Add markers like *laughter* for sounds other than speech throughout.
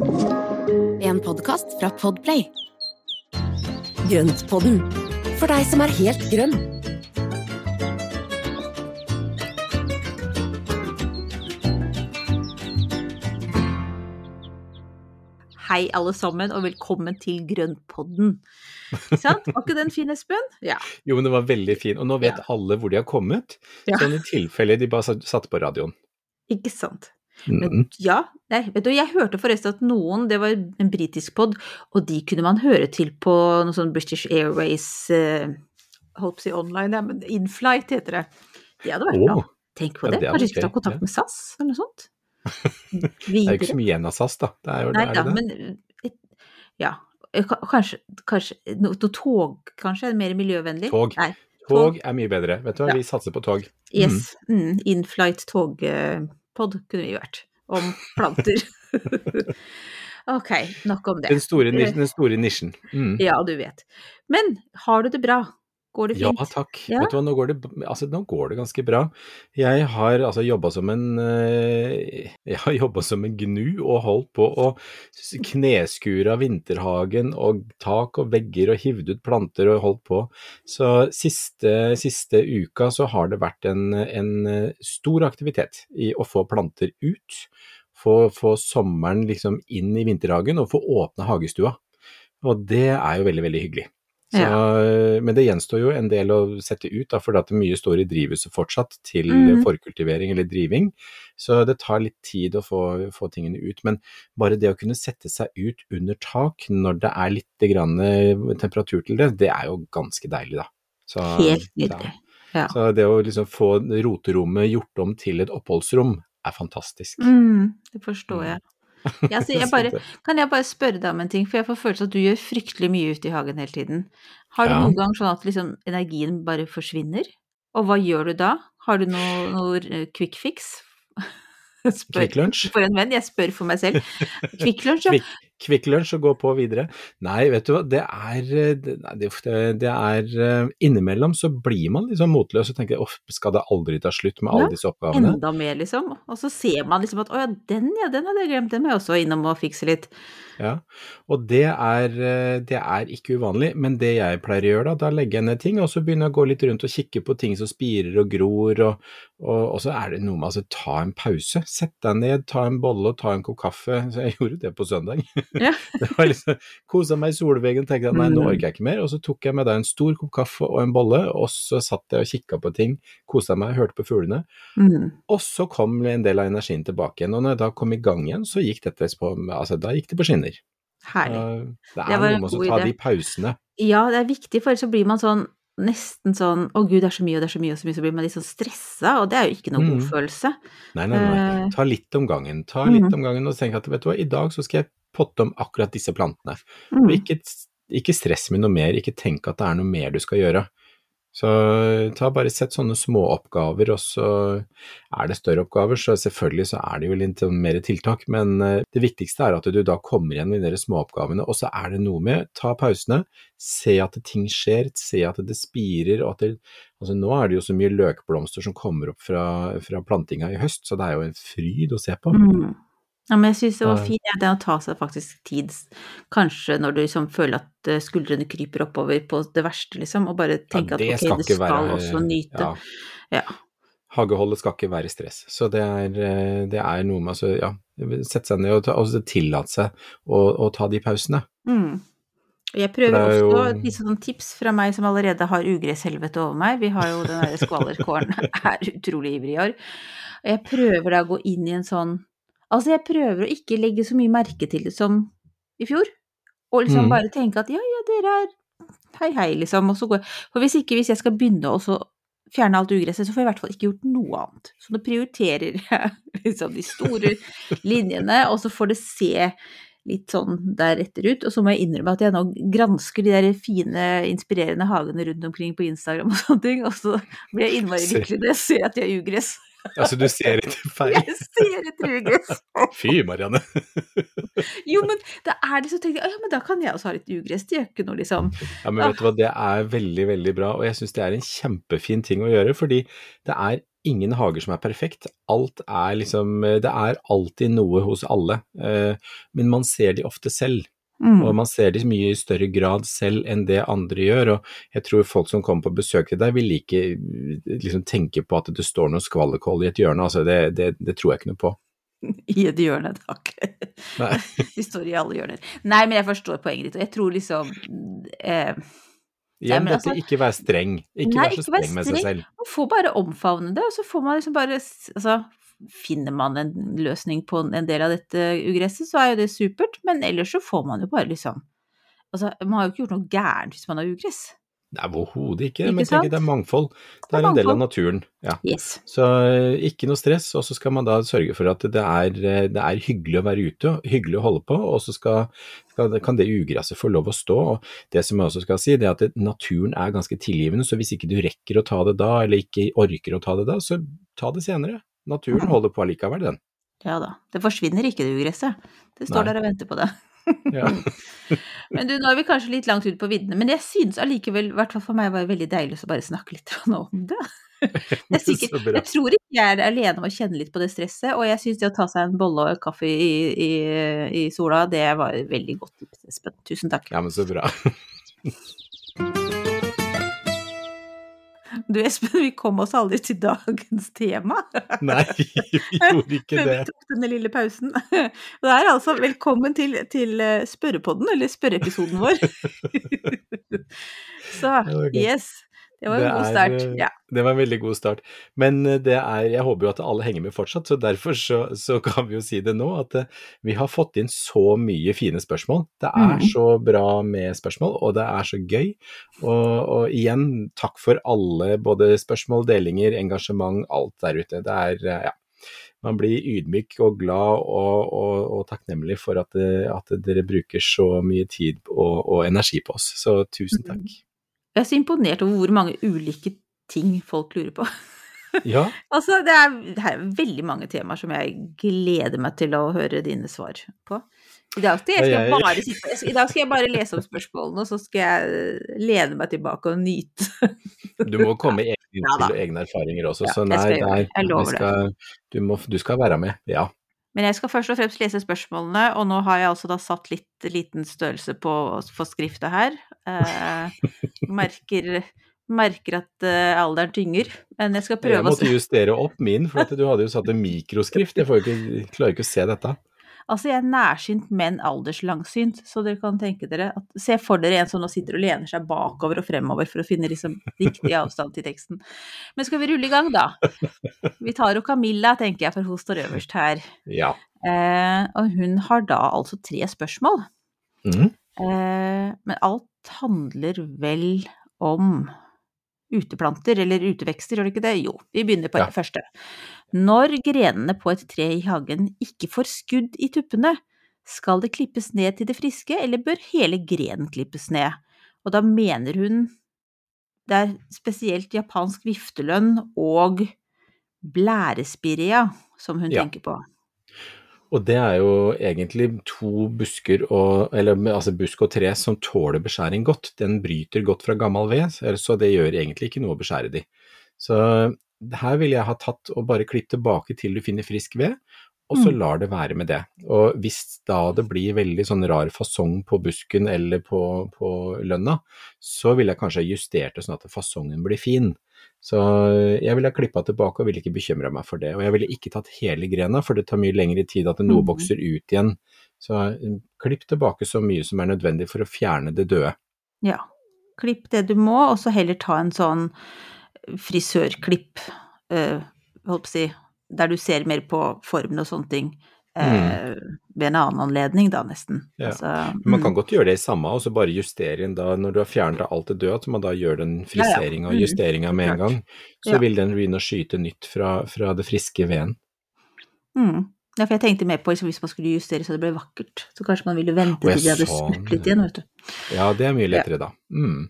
En podkast fra Podplay. Grøntpodden, for deg som er helt grønn. Hei, alle sammen, og velkommen til Grøntpodden. Ikke sant? Var ikke den fin, Espen? *laughs* Ja. Jo, men det var veldig fin. Og nå vet alle hvor de har kommet, Ja. sånn i tilfelle de bare satt- satte på radioen. Ikke sant? Men Mm. ja, nei, vet du, jeg hørte forresten at noen, det var en britisk pod, og de kunne man høre til på noe sånn British Airways eh, Holdt på å si online, ja, men Inflight heter det. Det hadde vært bra. Tenk på det. det Kanskje vi skal ta kontakt med SAS, eller noe sånt? *laughs* Det er jo ikke så mye igjen av SAS, da. Det er jo, Nei er da, det det? men et- ja. eh, Kanskje, kanskje noe, noe tog, kanskje? er Mer miljøvennlig? Tog. Nei. Tog er mye bedre. Vet du hva, Ja. vi satser på tog. Yes. Mm, Inflight togpod kunne vi vært. Om planter. *laughs* ok, nok om det. Den store, den store nisjen. Mm. Ja, du vet. Men har du det bra? Går det Ja, takk. Ja. Vet du hva, nå går, det, altså, nå går det ganske bra. Jeg har altså jobba som en eh, *laughs* Jeg har jobba som en gnu og holdt på å kneskure av vinterhagen og tak og vegger og hivd ut planter og holdt på. Så siste, siste uka så har det vært en, en eh, stor aktivitet i å få planter ut. Få, få sommeren liksom inn i vinterhagen og få åpne hagestua. Og det er jo veldig, veldig hyggelig. Så, Men det gjenstår jo en del å sette ut, da, for mye står i drivhuset fortsatt til mm. forkultivering eller driving. Så det tar litt tid å få, få tingene ut. Men bare det å kunne sette seg ut under tak når det er litt grann eh, temperatur til det, det er jo ganske deilig, da. Så, Helt nydelig. Ja. Så det å liksom få roterommet gjort om til et oppholdsrom er fantastisk. Mm, det forstår jeg. *laughs* Ja, så jeg bare, kan jeg bare spørre deg om en ting, for jeg får følelsen at du gjør fryktelig mye ute i hagen hele tiden. Har du Ja. noen gang sånn at liksom energien bare forsvinner? Og hva gjør du da? Har du noe, noe eh, quick fix? *laughs* Spør For en venn, jeg spør for meg selv. *laughs* Quick Lunsj, ja. Kvikk, Lunsj og gå på videre. Nei, vet du hva, det er, det, det, er eh, Innimellom så blir man liksom motløs og tenker uff, skal det aldri ta slutt med alle Ja, disse oppgavene? Enda mer, liksom. Og så ser man liksom at å ja, den ja, den hadde jeg glemt, den må jeg også innom og fikse litt. Ja, og det er, eh, det er ikke uvanlig, men det jeg pleier å gjøre da, da legger jeg ned ting, og så begynner jeg å gå litt rundt og kikke på ting som spirer og gror, og, og, og så er det noe med altså ta en pause, sett deg ned, ta en bolle og ta en kopp kaffe, så jeg gjorde det på søndag. Ja. *laughs* det var liksom, kosa meg i solveggen, tenkte jeg nei, nå Mm. orker jeg ikke mer, og så tok jeg med deg en stor kopp kaffe og en bolle, og så satt jeg og kikka på ting, kosa meg, hørte på fuglene, Mm. og så kom en del av energien tilbake igjen, og når jeg da kom i gang igjen, så gikk dette på, altså da gikk det på skinner. Herlig. Uh, Det Det er var noe med å ta de pausene. Ja, det er viktig, for ellers så blir man sånn nesten sånn å gud, det er så mye og det er så mye og så mye, så blir man litt sånn stressa, og det er jo ikke noe god Mm. følelse. Nei, nei, nei. Eh, Ta litt om gangen. Ta litt litt om gangen og tenk at vet du hva, i dag så skal jeg potte om akkurat disse plantene. mm. Ikke, ikke stress med noe mer, ikke tenk at det er noe mer du skal gjøre. Så ta bare sett sånne små oppgaver, og så er det større oppgaver, så selvfølgelig så er det jo litt mer tiltak, men eh, det viktigste er at du da kommer igjen med de småoppgavene, og så er det noe med ta pausene, se at ting skjer, se at det spirer, og at det Altså nå er det jo så mye løkblomster som kommer opp fra, fra plantinga i høst, så det er jo en fryd å se på. Mm. Ja, men jeg syns det var fint ja, det å ta seg faktisk tid, kanskje når du liksom føler at eh, skuldrene kryper oppover på det verste, liksom, og bare tenke ja, at ok, skal det skal være- også nyte. Ja. Ja. Hageholdet skal ikke være stress. Så det er, eh, det er noe med altså, ja, sette seg ned og, ta, og tillate seg å, å ta de pausene. Mm. Jeg prøver er jo- også litt sånn tips fra meg som allerede har ugresshelvete over meg. Vi har jo den derre skvallerkålen *laughs* er utrolig ivrig i år. Jeg prøver da å gå inn i en sånn Altså, jeg prøver å ikke legge så mye merke til det som i fjor. Og liksom Mm. bare tenke at ja, ja, dere er hei, hei, liksom. Og så går For hvis ikke, hvis jeg skal begynne å fjerne alt ugresset, så får jeg i hvert fall ikke gjort noe annet. Så nå prioriterer *laughs* jeg liksom de store linjene, og så får det se litt sånn deretter ut. Og så må jeg innrømme at jeg nå gransker de der fine, inspirerende hagene rundt omkring på Instagram og sånne ting, og så blir jeg innmari lykkelig når jeg ser at de har ugress. Altså, du ser etter *laughs* feil. Jeg ser etter ugress! Fy, Marianne. *laughs* Jo, men da er det så tenkt, jeg, ja, men da kan jeg også ha litt ugress. Det gjør ikke noe, liksom. Ja, men vet du hva, det er veldig, veldig bra, og jeg syns det er en kjempefin ting å gjøre, fordi det er ingen hager som er perfekt. Alt er liksom Det er alltid noe hos alle, eh, men man ser de ofte selv. Mm. Og man ser det i mye større grad selv enn det andre gjør, og jeg tror folk som kommer på besøk til deg vil ikke liksom tenke på at det står noe skvallerkål i et hjørne, altså det, det, det tror jeg ikke noe på. *laughs* I et hjørne, takk. Nei. *laughs* De står i alle hjørner. Nei, men jeg forstår poenget ditt, og jeg tror liksom eh, Igjen, dette altså- ikke vær streng. Ikke Nei, vær så vær streng med seg selv. Man får bare omfavne det, og så får man liksom bare Altså, finner man en løsning på en del av dette ugresset, så er jo det supert, men ellers så får man jo bare liksom Altså, man har jo ikke gjort noe gærent hvis man har ugress. Overhodet ikke, Ikke men tenk det er mangfold. Det er er en del av naturen. Ja. Yes. Så eh, ikke noe stress, og så skal man da sørge for at det er, eh, det er hyggelig å være ute, hyggelig å holde på, og så skal, skal, kan det ugresset få lov å stå. Og det som jeg også skal si, det er at naturen er ganske tilgivende, så hvis ikke du rekker å ta det da, eller ikke orker å ta det da, så ta det senere. Naturen holder på allikevel, den. Ja da. Det forsvinner ikke, det ugresset. Det står Nei. der og venter på det. Ja. *laughs* Men du, nå er vi kanskje litt langt ut på viddene, men jeg synes allikevel, i hvert fall for meg, var det veldig deilig å bare snakke litt om det. *laughs* Jeg, er sikker, jeg tror ikke jeg er alene om å kjenne litt på det stresset, og jeg synes det å ta seg en bolle og kaffe i, i, i sola, det var et veldig godt tips, Espen. Tusen takk. ja, men så bra. *laughs* Du Espen, vi kom oss aldri til dagens tema. Nei, vi gjorde ikke Før vi tok denne lille pausen. Det er altså velkommen til, til eh, spørrepodden, eller spørreepisoden vår. *laughs* Så yes, det var Det en god er, start. Er, Ja. Det var en veldig god start. Men eh, det er, jeg håper jo at alle henger med fortsatt, så derfor så, så *laughs* kan vi jo si det nå at eh, vi har fått inn så mye fine spørsmål. Det er mm. så bra med spørsmål, og det er så gøy. Og, og igjen, takk for alle både spørsmål, delinger, engasjement, alt der ute. Det er, eh, ja. Man blir ydmyk og glad og, og, og takknemlig for at, det, at dere bruker så mye tid og, og energi på oss. Så tusen Mhm. takk. Jeg er så imponert over hvor mange ulike ting folk lurer på. *laughs* Ja, Altså, det er, det er veldig mange temaer som jeg gleder meg til å høre dine svar på. I dag skal jeg, skal jeg- bare, I dag skal jeg bare lese om spørsmålene, og så skal jeg lene meg tilbake og nyte. *laughs* Du må komme med egne innspill og egne erfaringer også, Ja, så nei, jeg, nei. Jeg lover skal, du, må, du skal være med, ja. Men jeg skal først og fremst lese spørsmålene, og nå har jeg altså da satt litt liten størrelse på, forskrifta her. Eh, merker, merker at eh, alderen tynger, men jeg skal prøve å måtte se. justere opp min, for du hadde jo satt en mikroskrift, jeg får ikke, klarer ikke å se dette. Altså, jeg er nærsynt, men alderslangsynt, så dere kan tenke dere at Se for dere en som nå sitter og lener seg bakover og fremover for å finne liksom riktig avstand til teksten. Men skal vi rulle i gang, da? Vi tar jo Camilla, tenker jeg, for hun står øverst her. Ja. Eh, og hun har da altså tre spørsmål. Mhm. Eh, men alt handler vel om uteplanter, eller utevekster, gjør det ikke det? Jo, vi begynner på Ja. det første. Når grenene på et tre i hagen ikke får skudd i tuppene, skal det klippes ned til det friske, eller bør hele grenen klippes ned? Og da mener hun det er spesielt japansk viftelønn og blærespirea som hun Ja. tenker på. Og det er jo egentlig to busker, og, eller altså busk og tre, som tåler beskjæring godt. Den bryter godt fra gammel ved, så det gjør egentlig ikke noe å beskjære de. Så her ville jeg ha tatt og bare klippet tilbake til du finner frisk ved, og så Mm. lar det være med det. Og hvis da det blir veldig sånn rar fasong på busken eller på, på lønna, så ville jeg kanskje justert det sånn at fasongen blir fin. Så jeg ville ha klippa tilbake og ville ikke bekymra meg for det. Og jeg ville ikke tatt hele grena, for det tar mye lengre tid at noe Mhm. vokser ut igjen. Så eh, klipp tilbake så mye som er nødvendig for å fjerne det døde. Ja. Klipp det du må, og så heller ta en sånn frisørklipp, øh, holdt på å si, der du ser mer på formen og sånne ting. Eh, Ved en annen anledning, da, nesten. Mm. Ja. Altså, Men man kan mm. godt gjøre det i samme, og så bare justere inn da, når du har fjernet alt det døde, at man da gjør den Ja, ja. friseringa og Mm. justeringa med en gang. Så Ja. vil den begynne å skyte nytt fra, fra det friske veden. Mm. Ja, for jeg tenkte mer på liksom, hvis man skulle justere så det ble vakkert, så kanskje man ville vente til de hadde sånn. litt igjen, vet du. Ja, det er mye lettere da. Mm.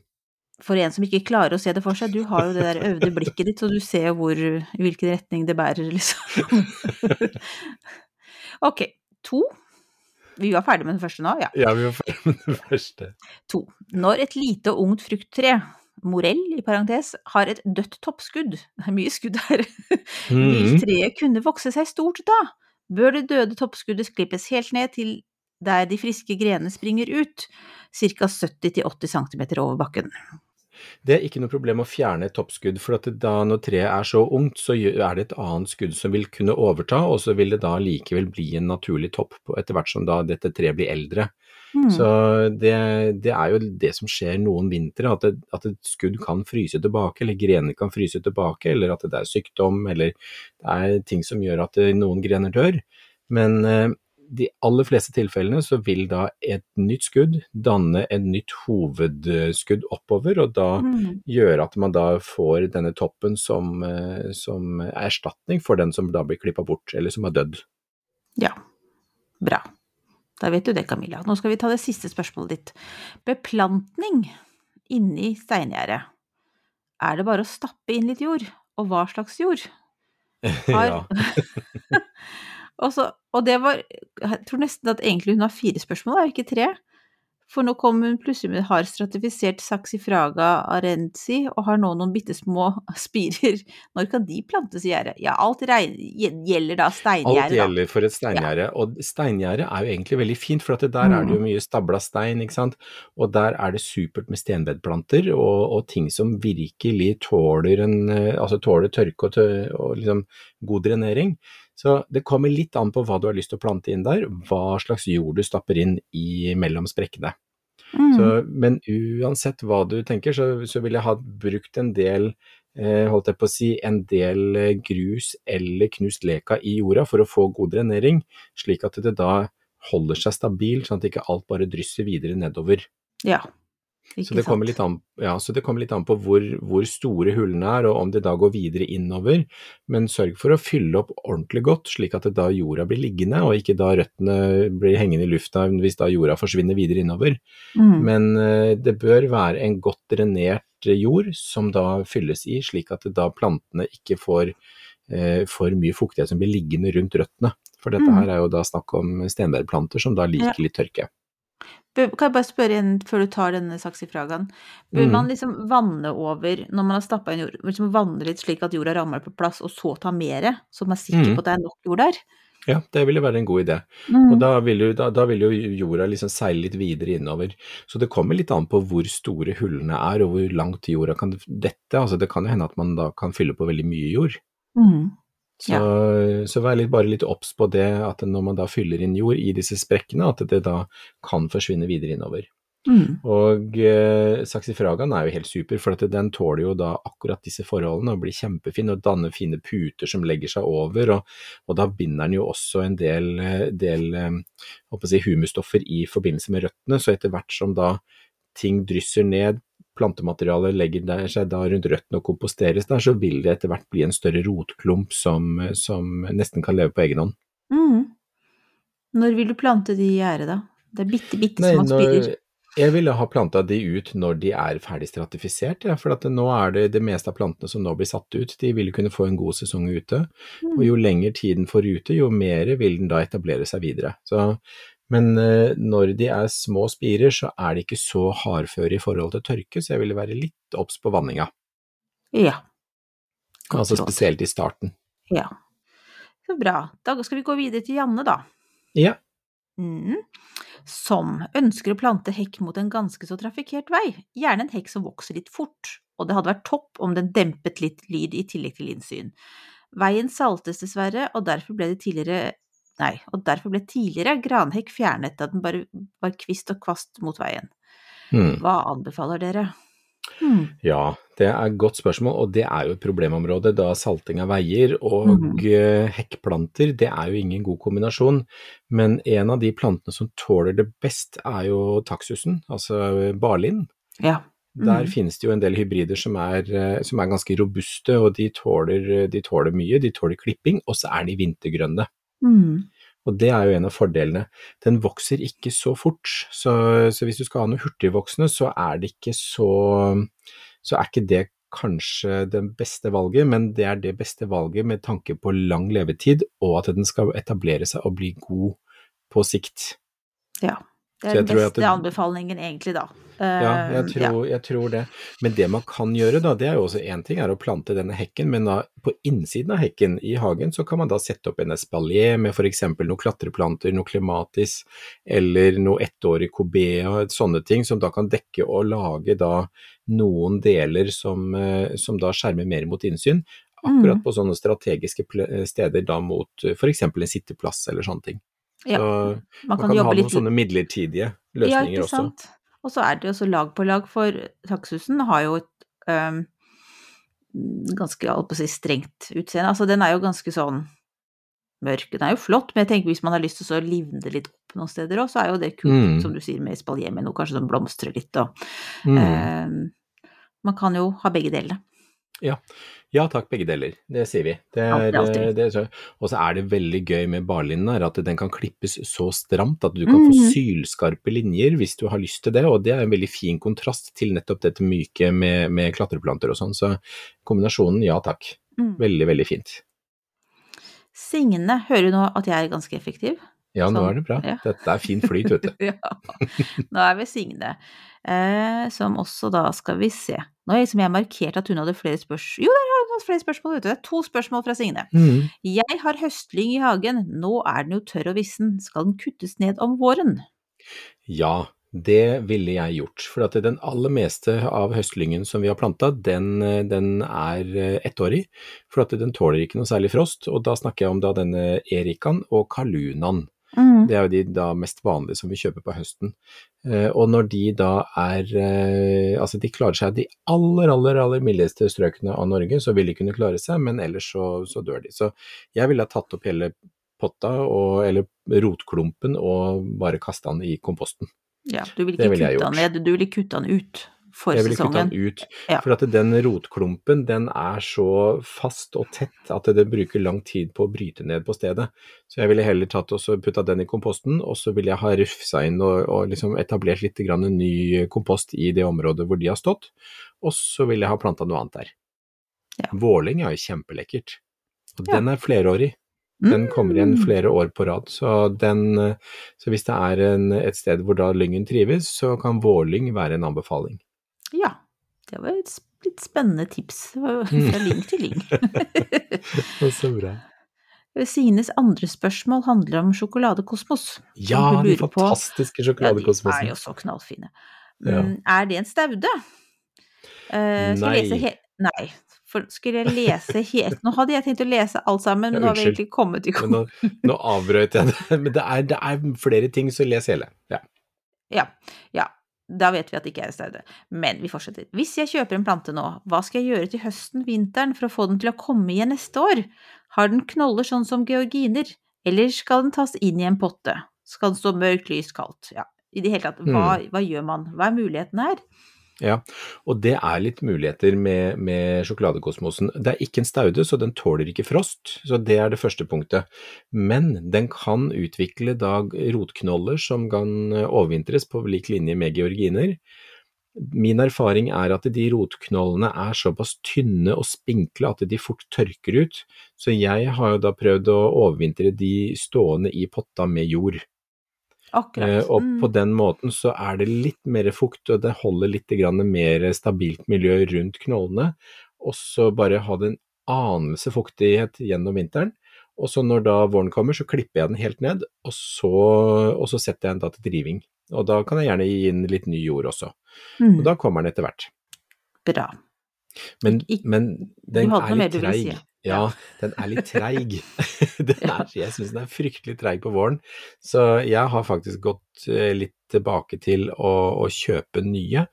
For en som ikke klarer å se det for seg, du har jo det der øvde blikket ditt, så du ser jo hvor, i hvilken retning det bærer, liksom. *laughs* *laughs* ok, to. Vi var ferdig med den første nå, ja. Ja, vi var ferdig med det første. To. Når et lite og ungt frukttre morell, i parentes, har et dødt toppskudd, *laughs* det er mye skudd her, Mhm. vil treet kunne vokse seg stort da? Bør det døde toppskuddet klippes helt ned til der de friske grenene springer ut, ca. 70-80 cm over bakken? Det er ikke noe problem å fjerne et toppskudd, for at da når treet er så ungt, så er det et annet skudd som vil kunne overta, og så vil det da likevel bli en naturlig topp etter hvert som da dette treet blir eldre. Mm. Så det, det er jo det som skjer noen vintre, at, det, at et skudd kan fryse tilbake, eller grener kan fryse tilbake, eller at det er sykdom, eller det er ting som gjør at eh, noen grener dør. Men eh, de aller fleste tilfellene så vil da et nytt skudd danne et nytt hovedskudd oppover, og da mm. gjøre at man da får denne toppen som, eh, som erstatning for den som da blir klippa bort, eller som har dødd. Ja, bra. Da vet du det, Camilla. Nå skal vi ta det siste spørsmålet ditt. Beplantning inni steingjerdet. Er det bare å stappe inn litt jord? Og hva slags jord? *laughs* Har- ja. *laughs* Og, så, og det var Jeg tror nesten at egentlig hun har fire spørsmål, er ikke tre? For nå kom hun plutselig med har stratifisert saxifraga arenzi og har nå noen bitte små *laughs* spirer. Når kan de plantes i gjerdet? Ja, alt regn, gjelder da Alt steingjerde, da. gjelder for et steingjerde, og steingjerde er jo egentlig veldig fint, for der er det jo Mm. mye stabla stein, ikke sant, og der er det supert med stenbedplanter og, og ting som virkelig tåler en, eh, altså tåler tørke og, tø, og liksom god drenering. Så det kommer litt an på hva du har lyst til å plante inn der, hva slags jord du stapper inn i mellom sprekkene. Mm. Så, men uansett hva du tenker, så, så vil jeg ha brukt en del, eh, holdt jeg på å si, en del eh, grus eller knust leka i jorda for å få god drenering, slik at det da holder seg stabil, sånn at ikke alt bare drysser videre nedover. Ja. Så det, kommer litt an, ja, så det kommer litt an på hvor, hvor store hullene er, og om det da går videre innover. Men sørg for å fylle opp ordentlig godt, slik at da jorda blir liggende, og ikke da røttene blir hengende i lufta hvis da jorda forsvinner videre innover. Mm. Men eh, det bør være en godt drenert jord som da fylles i, slik at da plantene ikke får eh, for mye fuktighet som blir liggende rundt røttene. For dette Mm. her er jo da snakk om stenbærplanter som da liker litt tørke. Bør- Kan jeg bare spørre igjen før du tar denne saksifragaen. Bør Mm. man liksom vanne over når man har stappa inn jord, liksom vanne litt slik at jorda rammer på plass, og så ta mere, så man er sikker Mm. på at det er nok jord der? Ja, det ville være en god idé. Mm. Og da vil, jo, da, da vil jo jorda liksom seile litt videre innover. Så det kommer litt an på hvor store hullene er, og hvor langt jorda kan dette. Altså det kan jo hende at man da kan fylle på veldig mye jord. Mm. Så, så vær litt, bare litt obs på det at når man da fyller inn jord i disse sprekkene, at det da kan forsvinne videre innover. Mm. Og eh, saxifragaen er jo helt super, for den tåler jo da akkurat disse forholdene og blir kjempefin og danner fine puter som legger seg over, og, og da binder den jo også en del, eh, del eh, si, humusstoffer i forbindelse med røttene, så etter hvert som da ting drysser ned, plantematerialet legger seg da rundt røttene og komposteres der, så vil det etter hvert bli en større rotklump som, som nesten kan leve på egen hånd. Mm. Når vil du plante de i gjerdet, da? Det er bitte, bitte små spirer. jeg ville ha planta de ut når de er ferdig stratifisert, ja, for nå er det det meste av plantene som nå blir satt ut, de vil kunne få en god sesong ute. Mm. Og jo lenger tiden får ute, jo mer vil den da etablere seg videre. Så, men eh, når de er små spirer, så er de ikke så hardføre i forhold til tørke, så jeg ville være litt obs på vanninga. Ja. Godt Altså spesielt i starten. Ja. Så bra. Da skal vi gå videre til Janne, da. Ja. Mm. Som ønsker å plante hekk mot en ganske så trafikkert vei, gjerne en hekk som vokser litt fort, og det hadde vært topp om den dempet litt lyd i tillegg til innsyn. Veien saltes dessverre, og derfor ble det tidligere Nei, og derfor ble tidligere granhekk fjernet da den bare var kvist og kvast mot veien. Hmm. Hva anbefaler dere? Hmm. Ja, det er et godt spørsmål, og det er jo et problemområde da salting av veier og mm. eh, hekkplanter, det er jo ingen god kombinasjon. Men en av de plantene som tåler det best er jo taksusen, altså barlind. Ja. Der Mhm. finnes det jo en del hybrider som er, eh, som er ganske robuste, og de tåler, de tåler mye. De tåler klipping, og så er de vintergrønne. Mm. Og det er jo en av fordelene. Den vokser ikke så fort, så, så hvis du skal ha noe hurtigvoksende, så er det ikke så Så er ikke det kanskje det beste valget, men det er det beste valget med tanke på lang levetid, og at den skal etablere seg og bli god på sikt. Ja. Det er den beste det- anbefalingen, egentlig, da. Ja, jeg tror, ja. jeg tror det. Men det man kan gjøre, da, det er jo også én ting er å plante denne hekken, men da på innsiden av hekken i hagen så kan man da sette opp en espalier med f.eks. noen klatreplanter, noe klematis eller noe ettårig cobea, sånne ting som da kan dekke og lage da noen deler som, eh, som da skjermer mer mot innsyn. Akkurat Mm. på sånne strategiske steder da mot f.eks. en sitteplass eller sånne ting. Ja, Så Man man kan kan ha noen litt sånne midlertidige løsninger Ja, ikke sant? også. Og så er det også lag på lag, for taksusen har jo et um, ganske, holdt på å si, strengt utseende. Altså, den er jo ganske sånn mørk. Den er jo flott, men jeg tenker hvis man har lyst til å så livne det litt opp noen steder òg, så er jo det kult, Mm. som du sier, med espalier med noe kanskje som blomstrer litt og Mm. um, Man kan jo ha begge delene. Ja takk, begge deler. Det sier vi. Og så er det veldig gøy med barlinen her, at den kan klippes så stramt at du kan få Mhm. sylskarpe linjer hvis du har lyst til det, og det er en veldig fin kontrast til nettopp dette myke med, med klatreplanter og sånn, så kombinasjonen ja takk. Mm. Veldig, veldig fint. Signe, hører du nå at jeg er ganske effektiv? Ja, nå Sånn, er det bra. ja. Dette er fin flyt, vet du. *laughs* ja. Nå er vi Signe, eh, som også da skal vi se. Nå har liksom jeg markert at hun hadde flere spørsmål Jo, der har flere spørsmål, ute. Det er to spørsmål fra Signe. Mm. Jeg har høstlyng i hagen, nå er den jo tørr og vissen, skal den kuttes ned om våren? Ja, det ville jeg gjort. For at den aller meste av høstlyngen som vi har planta, den, den er eh, ettårig. For at den tåler ikke noe særlig frost. Og da snakker jeg om da denne erikan og kalunaen. Mm. Det er jo de da mest vanlige som vi kjøper på høsten. Eh, og når de da er eh, Altså de klarer seg de aller, aller, aller mildeste strøkene av Norge, så vil de kunne klare seg, men ellers så, så dør de. Så jeg ville ha tatt opp hele potta, og, eller rotklumpen, og bare kasta den i komposten. Ja, du vil ikke kutte den ned, du vil kutte den ut for Jeg ville kutta ta den ut, Ja. for at den rotklumpen den er så fast og tett at det bruker lang tid på å bryte ned på stedet. Så jeg ville heller tatt og putta den i komposten, og så ville jeg ha rufsa inn og, og liksom etablert litt grann ny kompost i det området hvor de har stått, og så ville jeg ha planta noe annet der. Ja. Vårling er jo kjempelekkert, og Ja. den er flerårig. Den kommer igjen Mm. flere år på rad, så, den, så hvis det er en, et sted hvor da lyngen trives, så kan vårlyng være en anbefaling. Ja, det var et litt spennende tips. Jo Mm. fra ling til ling. *laughs* Så bra. Sines andre spørsmål handler om sjokoladekosmos. Ja, de fantastiske sjokoladekosmosene. Ja, de er jo så knallfine. Ja. Mm, Er det en staude? Uh, skal jeg lese Nei. he Nei. For skulle jeg lese helt *laughs* Nå hadde jeg tenkt å lese alt sammen, men Ja, nå har vi egentlig kommet til Men nå, nå avbrøt jeg det. *laughs* Men det er, det er flere ting, så les hele. Ja. Ja. ja. Da vet vi at det ikke er staude. Men vi fortsetter. Hvis jeg kjøper en plante nå, hva skal jeg gjøre til høsten, vinteren, for å få den til å komme igjen neste år? Har den knoller sånn som georginer, eller skal den tas inn i en potte? Skal den stå mørkt, lys, kaldt? Ja. I det hele tatt, hva, Mm. hva gjør man? Hva er muligheten her? Ja. Og det er litt muligheter med, med sjokoladekosmosen. Det er ikke en staude, så den tåler ikke frost. Så det er det første punktet. Men den kan utvikle da rotknoller som kan overvintres på lik linje med georginer. Min erfaring er at de rotknollene er såpass tynne og spinkle at de fort tørker ut, så jeg har jo da prøvd å overvintre de stående i potta med jord. Akkurat. Eh, og Mm. på den måten så er det litt mer fukt, og det holder litt grann mer stabilt miljø rundt knollene. Og så bare ha en anelse fuktighet gjennom vinteren. Og så når da våren kommer, så klipper jeg den helt ned, og så, og så setter jeg den da til driving. Og da kan jeg gjerne gi inn litt ny jord også. Mm. Og da kommer den etter hvert. Bra. Men, men den er litt treig. Ja, den er litt treig. *laughs* *laughs* Jeg syns den er fryktelig treig på våren. Så jeg har faktisk gått eh, litt tilbake til å, å kjøpe nye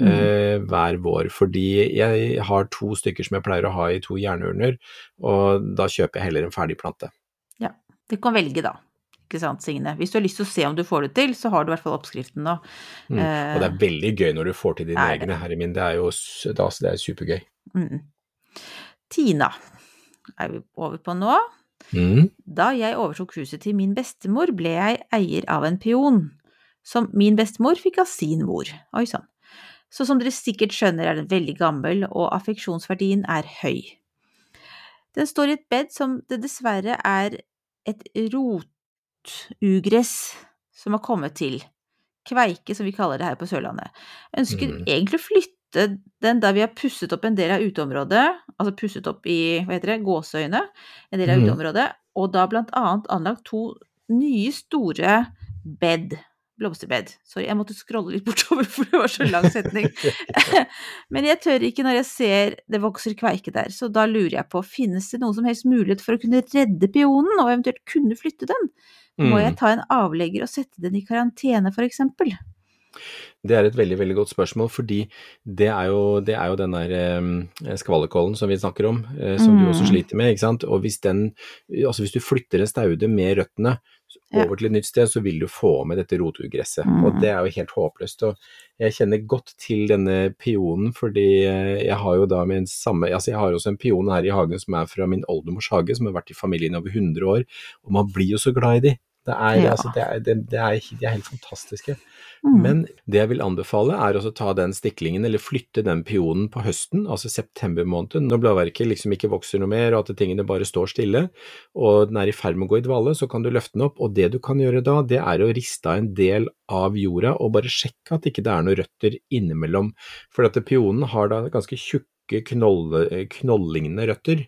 eh, hver vår. Fordi jeg har to stykker som jeg pleier å ha i to jernurner, og da kjøper jeg heller en ferdig plante. Ja. Du kan velge, da. Ikke sant, Signe? Hvis du har lyst til å se om du får det til, så har du i hvert fall oppskriften nå. Mm. Eh, Og det er veldig gøy når du får til dine er egne, herre min. Det er jo s- det er- er supergøy. Mm. Tina er vi over på nå. Mm. Da jeg overtok huset til min bestemor, ble jeg eier av en peon, som min bestemor fikk av sin mor. Oi sann. Så som dere sikkert skjønner, er den veldig gammel, og affeksjonsverdien er høy. Den står i et bed som det dessverre er et rotugress som har kommet til. kveike, som vi kaller det her på Sørlandet. Ønsker Mm. egentlig å flytte den da vi har pusset opp en del av uteområdet, altså pusset opp i, hva heter det, gåseøyne, en del av mm. uteområdet, og da blant annet anlagt to nye store bed, blomsterbed. Sorry, jeg måtte scrolle litt bortover, *laughs* for det var så lang setning. *laughs* Men jeg tør ikke når jeg ser det vokser kveike der, så da lurer jeg på, finnes det noen som helst mulighet for å kunne redde peonen, og eventuelt kunne flytte den? Må Mm. jeg ta en avlegger og sette den i karantene, for eksempel? Det er et veldig veldig godt spørsmål, fordi det er jo, det er jo den der skvallerkollen som vi snakker om, som som du også Mm. sliter med. ikke sant? Og hvis, den, altså hvis du flytter en staude med røttene over til et nytt sted, så vil du få med dette rotugresset. Mm. Og det er jo helt håpløst. Og jeg kjenner godt til denne pionen, fordi eh, jeg har jo da min samme Altså jeg har også en pion her i hagen som er fra min oldemors hage, som har vært i familien over 100 år, og man blir jo så glad i de. Det er, Ja. altså, det er, det, det er, de er helt fantastiske. Mm. Men det jeg vil anbefale er å ta den stiklingen, eller flytte den pionen på høsten, altså september måned, når bladverket liksom ikke vokser noe mer, og at tingene bare står stille, og den er i ferd med å gå i dvale, så kan du løfte den opp. Og det du kan gjøre da, det er å riste av en del av jorda, og bare sjekke at ikke det er noen røtter innimellom. For at pionen har da ganske tjukke knoll, knollingende røtter.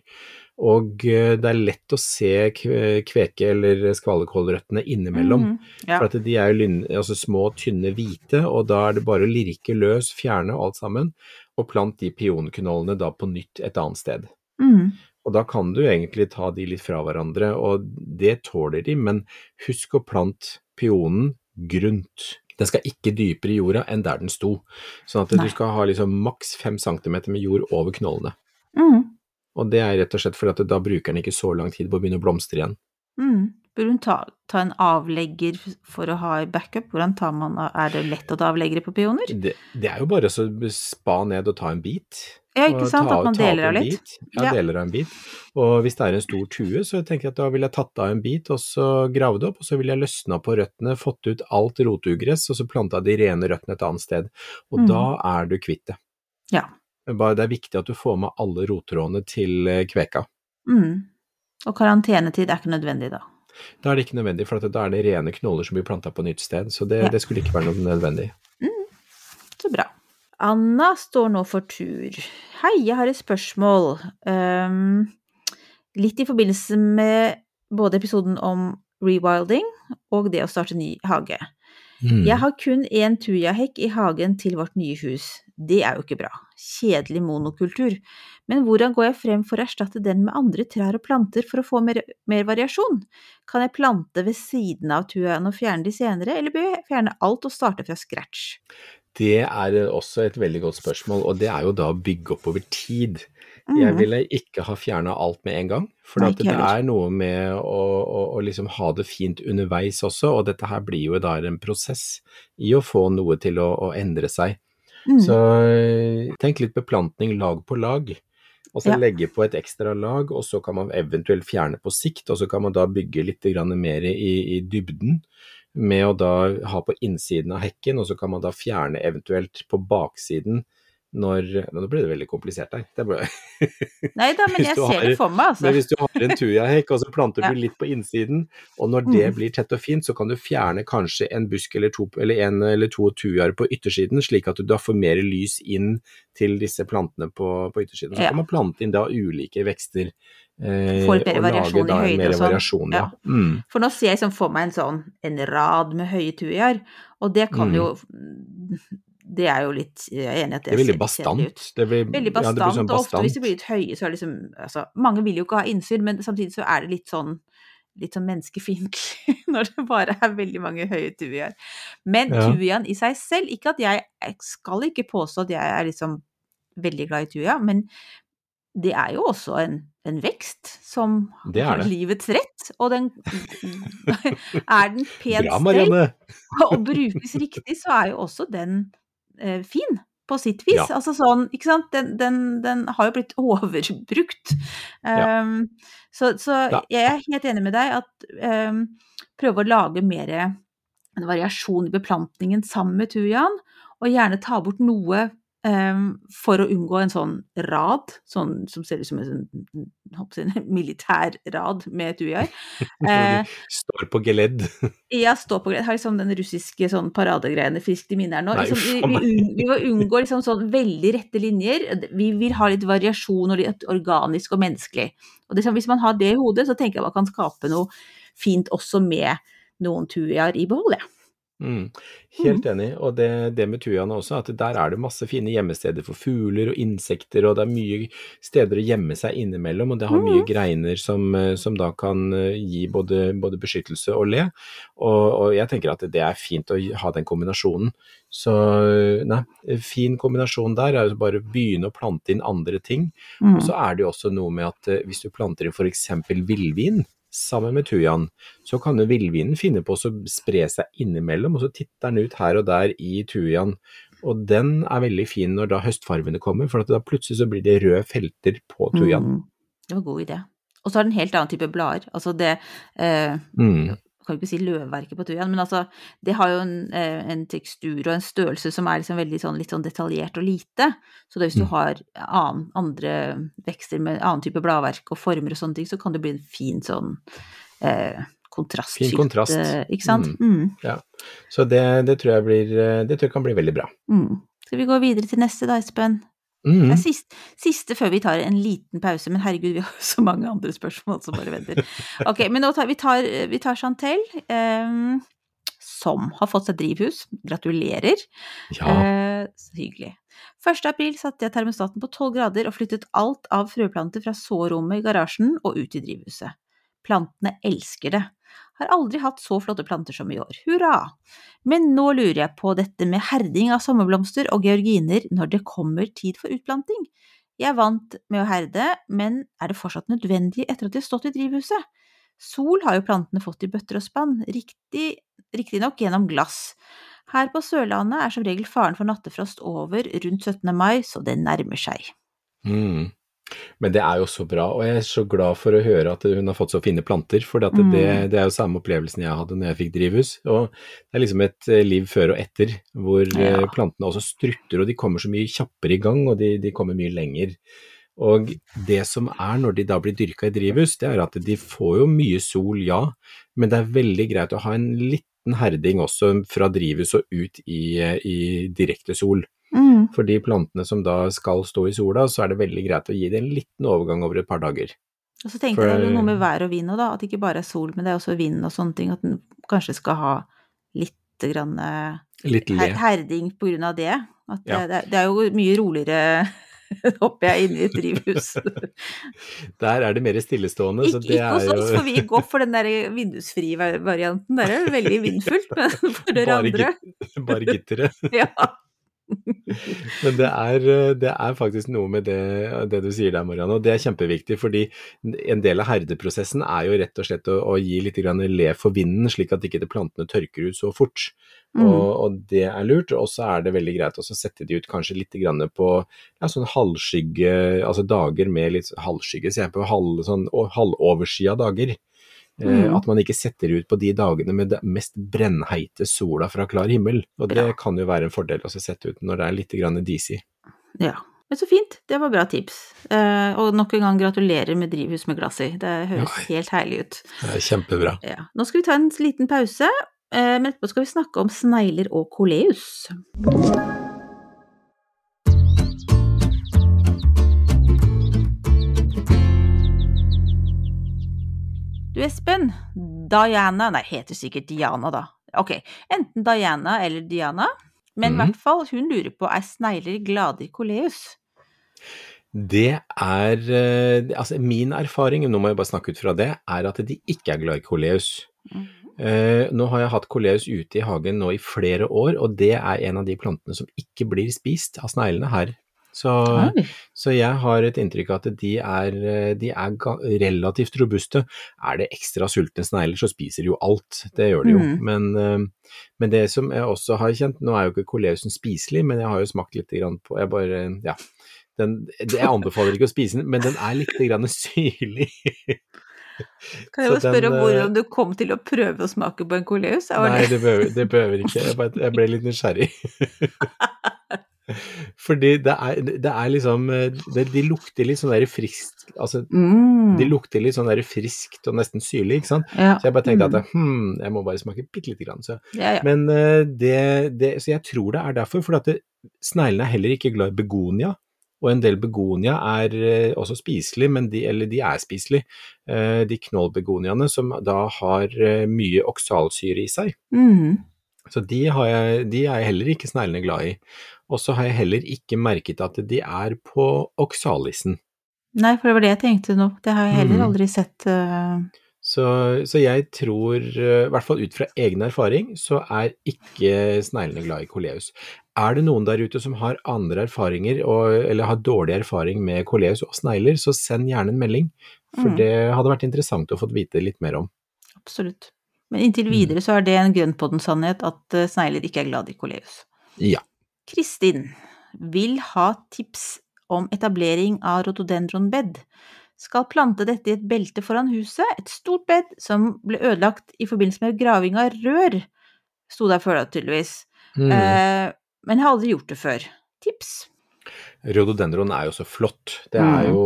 Og eh, det er lett å se kveke- eller skvalekålrøttene innimellom. Mm. Ja. For de er jo lyn, altså små, tynne, hvite, og da er det bare å lirke løs, fjerne alt sammen, og plant de pionknollene da på nytt et annet sted. Mm. Og da kan du egentlig ta de litt fra hverandre, og det tåler de, men husk å plante pionen grunt. Den skal ikke dypere i jorda enn der den sto, sånn at Nei. du skal ha liksom maks fem centimeter med jord over knollene. Mm. Og det er rett og slett fordi at da bruker den ikke så lang tid på å begynne å blomstre igjen. Mm. Burde hun ta, ta en avlegger for å ha i backup? Hvordan tar man Er det lett å ta avleggere på peoner? Det, det er jo bare å spa ned og ta en bit. Ja, ikke sant? ta- At man deler av litt? Bit. Ja, Ja. deler av en bit. Og hvis det er en stor tue, så tenker jeg at da ville jeg tatt av en bit, og så gravd opp, og så ville jeg løsna på røttene, fått ut alt rotugress, og så planta de rene røttene et annet sted. Og Mm. da er du kvitt det. Ja. Bare det er viktig at du får med alle rottrådene til eh, kveka. Mm. Og karantenetid er ikke nødvendig da. Da er det ikke nødvendig, for at da er det rene knoller som blir planta på nytt sted, så det, Ja. det skulle ikke være noe nødvendig. Så bra. Anna står nå for tur. Hei, jeg har et spørsmål. Um, litt i forbindelse med både episoden om rewilding og det å starte ny hage. Mm. Jeg har kun én tujahekk i hagen til vårt nye hus. Det er jo ikke bra. Kjedelig monokultur. Men hvordan går jeg frem for å erstatte den med andre trær og planter for å få mer, mer variasjon? Kan jeg plante ved siden av tujaen og fjerne de senere, eller bør jeg fjerne alt og starte fra scratch? Det er også et veldig godt spørsmål, og det er jo da å bygge opp over tid. Jeg Mhm. ville ikke ha fjerna alt med en gang, for Nei, det er noe med å, å, å liksom ha det fint underveis også, og dette her blir jo da en prosess i å få noe til å, å endre seg. Mm. Så eh, tenk litt beplantning lag på lag, og så Ja. legge på et ekstra lag, og så kan man eventuelt fjerne på sikt, og så kan man da bygge litt mer i, i dybden med å da ha på innsiden av hekken, og så kan man da fjerne eventuelt på baksiden når Nå ble det veldig komplisert her. Det ble, *laughs* Nei da, men jeg ser har- det for meg, altså. men hvis du har en tujahekk, og så planter Ja. du litt på innsiden, og når det Mm. blir tett og fint, så kan du fjerne kanskje en busk eller to, eller en eller to tujaer på yttersiden, slik at du da får mer lys inn til disse plantene på, på yttersiden. Så Ja. kan man plante inn da ulike vekster. Eh, Får bedre variasjon i høyde og sånn. ja. Ja. Mm. For nå ser jeg liksom for meg en sånn en rad med høye tujaer, og det kan Mm. jo Det er jo litt Jeg er enig i at Det det, er veldig bastant. Det blir, Veldig ja, bastant, blir sånn og ofte hvis de blir litt høye, så er det liksom altså, Mange vil jo ikke ha innsyn, men samtidig så er det litt sånn litt sånn menneskefiendtlig *laughs* når det bare er veldig mange høye tujaer. Men Ja. tujaen i seg selv, ikke at jeg jeg skal ikke påstå at jeg er liksom veldig glad i tuja, men det er jo også en, en vekst som Det har det. livets rett, og den *laughs* Er den pent stelt og brukes riktig, så er jo også den eh, fin på sitt vis. Ja. Altså sånn, ikke sant, den, den, den har jo blitt *laughs* overbrukt. Ja. Um, så så Ja. jeg er helt enig med deg at um, prøve å lage mer en variasjon i beplantningen sammen med tujaen, og gjerne ta bort noe ehm, for å unngå en sånn rad, sånn som ser ut som en sånn jeg, *laughs* militær rad med et Når *laughs* de står på geledd. *laughs* Ja, står på geledd. Har liksom den russiske sånn paradegreiene friskt i minne her nå. Nei, Liksom, vi, vi, vi må unngå liksom sånn veldig rette linjer. Vi vil ha litt variasjon og litt organisk og menneskelig. Og sånn, hvis man har det i hodet, så tenker jeg man kan skape noe fint også med noen tujaer i behold, ja. Mm, helt enig, og det, det med tujaene også, at der er det masse fine gjemmesteder for fugler og insekter, og det er mye steder å gjemme seg innimellom, og det har mye greiner som, eh, som da kan eh, gi både, både beskyttelse og le, og, og jeg tenker at det er fint å ha den kombinasjonen. Så eh, nei, fin kombinasjon der er jo bare å begynne å plante inn andre ting, Mm. og så er det jo også noe med at hvis du planter inn f.eks. villvin sammen med tujaen, så kan jo villvinen finne på å spre seg innimellom, og så titter den ut her og der i tujaen. Og den er veldig fin når da høstfarvene kommer, for da plutselig så blir det røde felter på tujaen. Mm. Det var en god idé. Og så har den en helt annen type blader. Altså det eh, Mm. Kan ikke si løvverket på tujaen, men altså, det har jo en, eh, en tekstur og en størrelse som er liksom veldig sånn, litt sånn detaljert og lite. Så det, hvis du Mm. har annen, andre vekster med annen type bladverk og former og sånne ting, så kan det bli en fin sånn eh, kontrastfylt Fin kontrast. eh, Ikke sant? Mm. Så det, det, tror jeg blir, eh, det tror jeg kan bli veldig bra. Mm. Skal vi gå videre til neste da, Espen? Mm. Det er siste, siste før vi tar en liten pause, men herregud, vi har så mange andre spørsmål som bare venter. Ok, men nå tar vi tar, vi tar Chantel, eh, som har fått seg drivhus. Gratulerer. Ja. Eh, så hyggelig. 1. april satte jeg termostaten på 12 grader og flyttet alt av frøplanter fra sårommet i garasjen og ut i drivhuset. Plantene elsker det. Har aldri hatt så flotte planter som i år. Hurra! Men nå lurer jeg på dette med herding av sommerblomster og georginer når det kommer tid for utplanting. Jeg er vant med å herde, men er det fortsatt nødvendig etter at de har stått i drivhuset? Sol har jo plantene fått i bøtter og spann, riktig- riktignok gjennom glass. Her på Sørlandet er som regel faren for nattefrost over rundt 17. mai, så det nærmer seg. Mm. Men det er jo så bra, og jeg er så glad for å høre at hun har fått så fine planter. For det, Mm. det er jo samme opplevelsen jeg hadde når jeg fikk drivhus. Og det er liksom et eh, liv før og etter, hvor eh, Ja. plantene også strutter, og de kommer så mye kjappere i gang, og de, de kommer mye lenger. Og det som er når de da blir dyrka i drivhus, det er at de får jo mye sol, ja, men det er veldig greit å ha en liten herding også fra drivhus og ut i, eh, i direkte sol. Mm. For de plantene som da skal stå i sola, så er det veldig greit å gi det en liten overgang over et par dager. Og så tenker For- jeg er noe med vær og vind òg, da. At det ikke bare er sol, men det er også vind og sånne ting. At den kanskje skal ha litt grann eh, Litt her herding på grunn av det. At Ja. det, det er jo mye roligere *laughs* hopper jeg inn i et drivhus. *laughs* Der er det mer stillestående, så Ikke, jo ikke er hos oss, for vi går for den der vindusfrie varianten. Der er det veldig vindfullt, men *laughs* for dere Bare andre bare gitteret. ja. *laughs* Men det er, eh, det er faktisk noe med det, det du sier der, Marianne, og det er kjempeviktig. Fordi en del av herdeprosessen er jo rett og slett å, å gi litt le for vinden, slik at ikke plantene tørker ut så fort. Mm. Og, og det er lurt. Og så er det veldig greit å sette de ut kanskje litt grann på ja, sånn halvskygge, altså dager med litt halvskygge, sier jeg på halv, sånn, halvoverskya dager. Eh, Mm. At man ikke setter ut på de dagene med det mest brennheite sola fra klar himmel. Og det Bra. kan jo være en fordel å sette ut når det er litt disig. ja. Men så fint, det var bra tips. Eh, og nok en gang gratulerer med drivhus med glass i. Det høres Ja. helt herlig ut. Det er kjempebra. Ja. Nå skal vi ta en liten pause, eh, men etterpå skal vi snakke om snegler og koleus. Du Espen, Diana Nei, heter sikkert Diana, da. Ok, enten Diana eller Diana, men i mm. hvert fall hun lurer på er snegler glade i koleus? Det er eh, Altså, min erfaring, nå må jeg bare snakke ut fra det, er at de ikke er glad i koleus. Eh, nå har jeg hatt koleus ute i hagen nå i flere år, og det er en av de plantene som ikke blir spist av sneglene her. Så, så jeg har et inntrykk av at de er, eh, de er relativt robuste. Er det ekstra sultne snegler, så spiser de jo alt, det gjør de jo. Mm. Men, eh, men det som jeg også har kjent, nå er jo ikke koleusen spiselig, men jeg har jo smakt litt på Jeg bare, ja. Den, jeg anbefaler ikke å spise den, men den er litt grann syrlig. *laughs* Kan jeg jo spørre om eh, hvordan du kom til å prøve å smake på en koleus? Nei, det behøver, det behøver ikke. Jeg, bare, jeg ble litt nysgjerrig. *laughs* Fordi det er, det er liksom eh, det, De lukter litt sånn der friskt Altså, Mm. de lukter litt sånn der friskt og nesten syrlig, ikke sant. ja. Så jeg bare tenkte at hm, jeg må bare smake bitte lite grann. Så. ja, ja. Men eh, det, det Så jeg tror det er derfor, for at sneglene er heller ikke glad i begonia. Og en del begonia er eh, også spiselig, men de, eller de er spiselige. Eh, de knollbegoniaene som da har mye oksalsyre i seg. Mm. Så de, har jeg, de er heller ikke sneglene glad i. Og så har jeg heller ikke merket at de er på oksalisen. Nei, for det var det jeg tenkte nå. Det har jeg heller Mm. aldri sett. Uh... Så, så jeg tror, eh, i hvert fall ut fra egen erfaring, så er ikke sneglene glad i koleus. Er det noen der ute som har andre erfaringer, og, eller har dårlig erfaring med koleus og snegler, så send gjerne en melding. For Mm. det hadde vært interessant å få vite litt mer om. Absolutt. Men inntil Mm. videre så er det en grønn på den sannhet at eh, snegler ikke er glad i koleus. Ja. Kristin vil ha tips om etablering av rotodendronbed. Skal plante dette i et belte foran huset, et stort bed som ble ødelagt i forbindelse med graving av rør. Sto der før da, tydeligvis. Mm. Eh, men jeg har aldri gjort det før. Tips? Rhododendron er jo så flott. Det er Mm. jo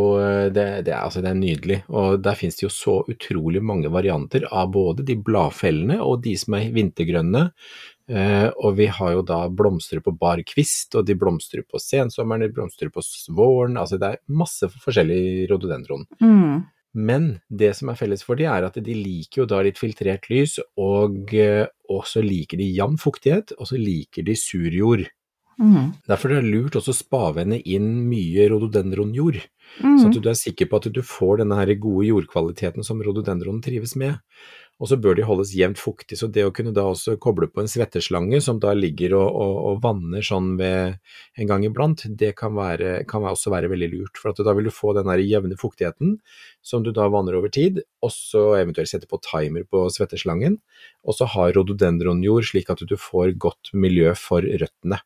det, det, er, altså, det er nydelig. Og der finnes det jo så utrolig mange varianter av både de bladfellene og de som er vintergrønne. Eh, og vi har jo da blomster på bar kvist, og de blomstrer på sensommeren, de blomstrer på våren. Altså det er masse forskjellig rododendron. Mm. Men det som er felles for de er at de liker jo da litt filtrert lys, og eh, også liker de jevn fuktighet, og så liker de sur jord. Mm. Derfor er det lurt også å spavende inn mye rododendronjord, Mm. sånn at du er sikker på at du får denne her gode jordkvaliteten som rododendronen trives med. Og så bør de holdes jevnt fuktig, så det å kunne da også koble på en svetteslange som da ligger og, og, og vanner sånn ved en gang iblant, det kan, være, kan også være veldig lurt. For da vil du få den her jevne fuktigheten som du da vanner over tid, og så eventuelt sette på timer på svetteslangen, og så ha rododendronjord slik at du får godt miljø for røttene.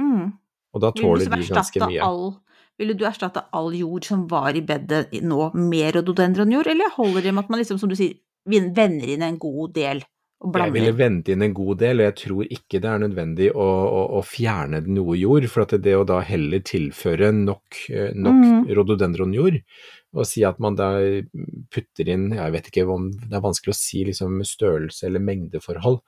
Mm. Og da tåler de ganske mye. all Ville du erstatte all jord som var i bedet nå med rododendronjord, eller holder det med at man liksom, som du sier, vender inn en god del Jeg ville vente inn en god del, og jeg tror ikke det er nødvendig å, å, å fjerne noe jord. For at det å da heller tilføre nok, eh, nok Mhm. rododendronjord, og si at man da putter inn Jeg vet ikke om det er vanskelig å si liksom størrelse eller mengdeforhold,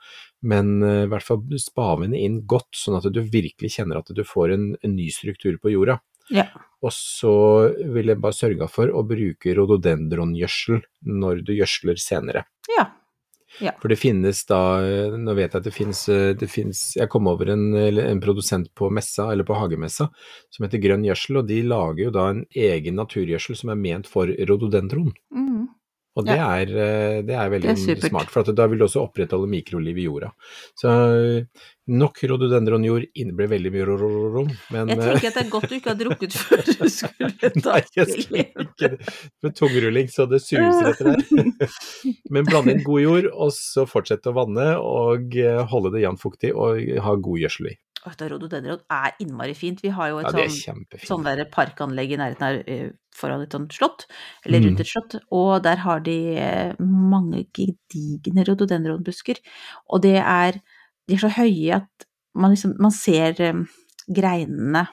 men eh, i hvert fall spavene inn godt, sånn at du virkelig kjenner at du får en, en ny struktur på jorda. Ja. Og så vil jeg bare sørge for å bruke rododendrongjødsel når du gjødsler senere. Ja. For det finnes da, nå vet jeg at det finnes, det finnes jeg kom over en, en produsent på messa, eller på hagemessa, som heter Grønn gjødsel, og de lager jo da en egen naturgjødsel som er ment for rododendron. Mm. Og det, er, eh, det er veldig Det er smart, for at da vil du også opprettholde mikroliv i jorda. Så nok rhododendronjord inneblir veldig mye rororom, men Jeg eh, tenker at det er godt du ikke har drukket før du skulle *laughs* ta Nei, jeg skulle ikke. Med tungrulling så det suser etter der. Men blande inn god jord, og så fortsette å vanne og eh, holde det jevnt fuktig og ha god gjødsel i. Vet Rhododendron er innmari fint. Vi har jo et Ja, sånn, sånn der parkanlegg i nærheten her eh, foran et sånt slott, eller Mm. rundt et slott, og der har de eh, mange gedigne rhododendronbusker. Og det er De er så høye at man liksom Man ser eh, greinene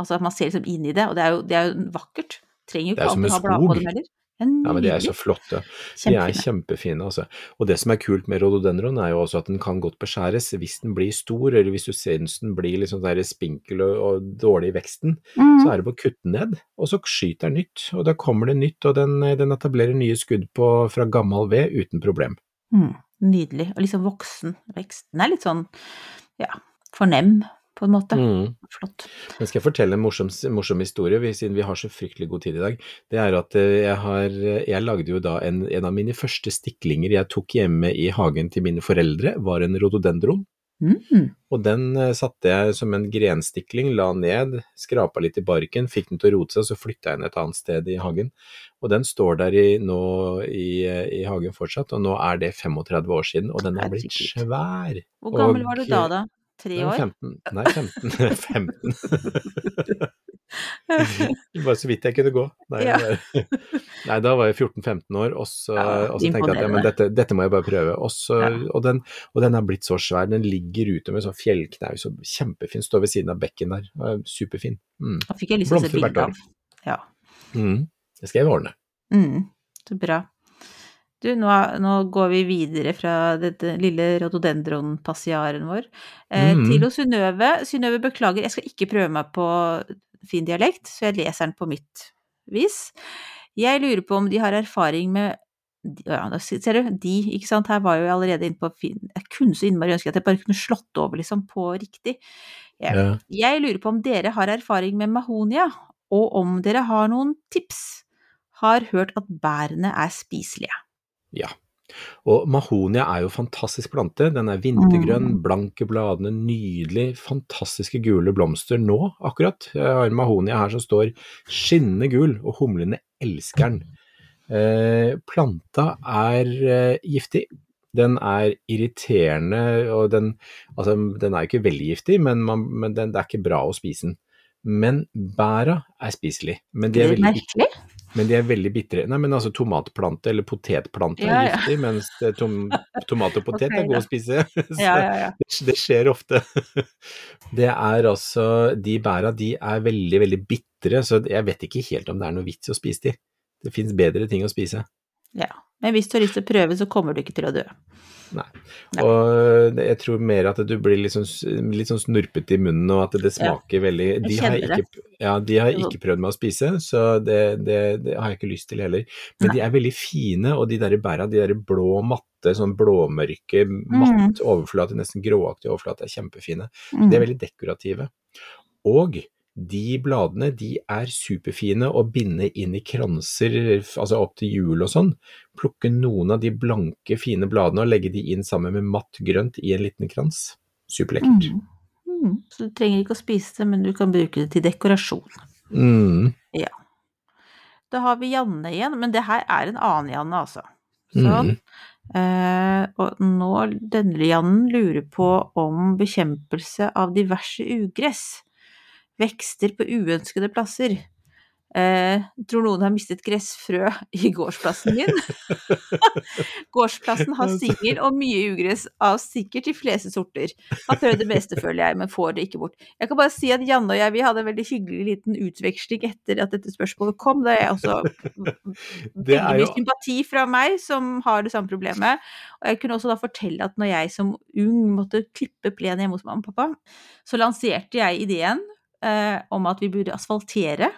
Altså at man ser liksom inn i det, og det er jo, det er jo vakkert. Trenger jo ikke alltid ha blad på dem heller. Ja, men de er så flotte. De er Kjempefine. altså. Og det som er kult med rhododendron, er jo også at den kan godt beskjæres hvis den blir stor, eller hvis du syns den blir sånn der spinkel og, og dårlig i veksten. Mm. Så er det bare å kutte ned, og så skyter den nytt. Og da kommer det nytt, og den, den etablerer nye skudd på, fra gammel ved uten problem. Mm, nydelig. Og liksom voksen vekst. Den er litt sånn, ja, fornem, på en måte. Mm. Flott. Men skal jeg fortelle en morsom, morsom historie, siden vi har så fryktelig god tid i dag. Det er at eh, jeg har Jeg lagde jo da en, en av mine første stiklinger jeg tok hjemme i hagen til mine foreldre, var en rhododendron. Mm. Og den eh, satte jeg som en grenstikling, la ned, skrapa litt i barken, fikk den til å rote seg, så flytta jeg den et annet sted i hagen. Og den står der i, nå i, eh, i hagen fortsatt, og nå er det 35 år siden, og den er blitt svær. Hvor gammel Og, var du da, da? Tre år? 15. Nei, 15. 15. *laughs* *laughs* Bare så vidt jeg kunne gå. Nei, Ja. nei da var jeg 14-15 år, og så, Ja, og så tenkte jeg at ja, men dette, dette må jeg bare prøve. Og, så, Ja. og, den, og den er blitt så svær, den ligger ute med sånn fjellknaus og kjempefin, står ved siden av bekken der. er Superfin. Mm. Da fikk jeg lyst til å se bilde av. Ja. Mm. Det skal jeg ordne. Mm, så bra. Du, nå, nå går vi videre fra dette lille rhododendron-passiaren vår eh, mm. til Synnøve. Synnøve, beklager, jeg skal ikke prøve meg på fin dialekt, så jeg leser den på mitt vis. Jeg lurer på om de har erfaring med ja, ser du, de, ikke sant, her var jo jeg allerede inne på fin Jeg kunne så innmari ønske at jeg bare kunne slått over, liksom, på riktig. Ja. Jeg lurer på om dere har erfaring med mahonia, og om dere har noen tips. Har hørt at bærene er spiselige. Ja. Og mahonia er jo fantastisk plante. Den er vintergrønn, Mm. blanke bladene, nydelig, fantastiske gule blomster nå, akkurat. Jeg har en mahonia her som står skinnende gul, og humlene elsker den. Eh, planta er eh, giftig. Den er irriterende, og den, altså, den er jo ikke veldig giftig, men, man, men den, det er ikke bra å spise den. Men bæra er spiselig. Men de Det er veldig merkelig. Men de er veldig bitre. Nei, men altså tomatplante eller potetplante Ja, er ja. mens tom, tomat og potet *laughs* okay, er gode å spise. *laughs* Ja. det, det skjer ofte. *laughs* Det er altså De bæra, de er veldig, veldig bitre, så jeg vet ikke helt om det er noe vits i å spise de. Det fins bedre ting å spise. ja. Men hvis du har lyst til å prøve, så kommer du ikke til å dø. Nei. Og jeg tror mer at du blir litt sånn, litt sånn snurpete i munnen, og at det smaker veldig De har ikke, ja, de har jeg ikke prøvd meg å spise, så det, det, det har jeg ikke lyst til heller. Men Nei. de er veldig fine, og de der bæra, de der blå, matte, sånn blåmørke, matt overflate, nesten gråaktig overflate, er kjempefine. Mm. De er veldig dekorative. Og de bladene de er superfine å binde inn i kranser, altså opp til jul og sånn. Plukke noen av de blanke, fine bladene og legge de inn sammen med matt grønt i en liten krans. Superlekkert. Mm. Mm. Så du trenger ikke å spise det, men du kan bruke det til dekorasjon. Mm. Da har vi Janne igjen, men det her er en annen Janne, altså. Sånn. Eh, og nå, denne Jannen lurer på om bekjempelse av diverse ugress. Vekster på uønskede plasser. Eh, tror noen har mistet gressfrø i gårdsplassen min? *laughs* Gårdsplassen har singel og mye ugress av sikkert de fleste sorter. Har prøvd det meste, føler jeg, men får det ikke bort. Jeg kan bare si at Janne og jeg vi hadde en veldig hyggelig liten utveksling etter at dette spørsmålet kom. Da jeg også *laughs* Det veldig mye sympati fra meg som har det samme problemet. Og jeg kunne også da fortelle at når jeg som ung måtte klippe plenen hjemme hos mamma og pappa, så lanserte jeg ideen eh, om at vi burde asfaltere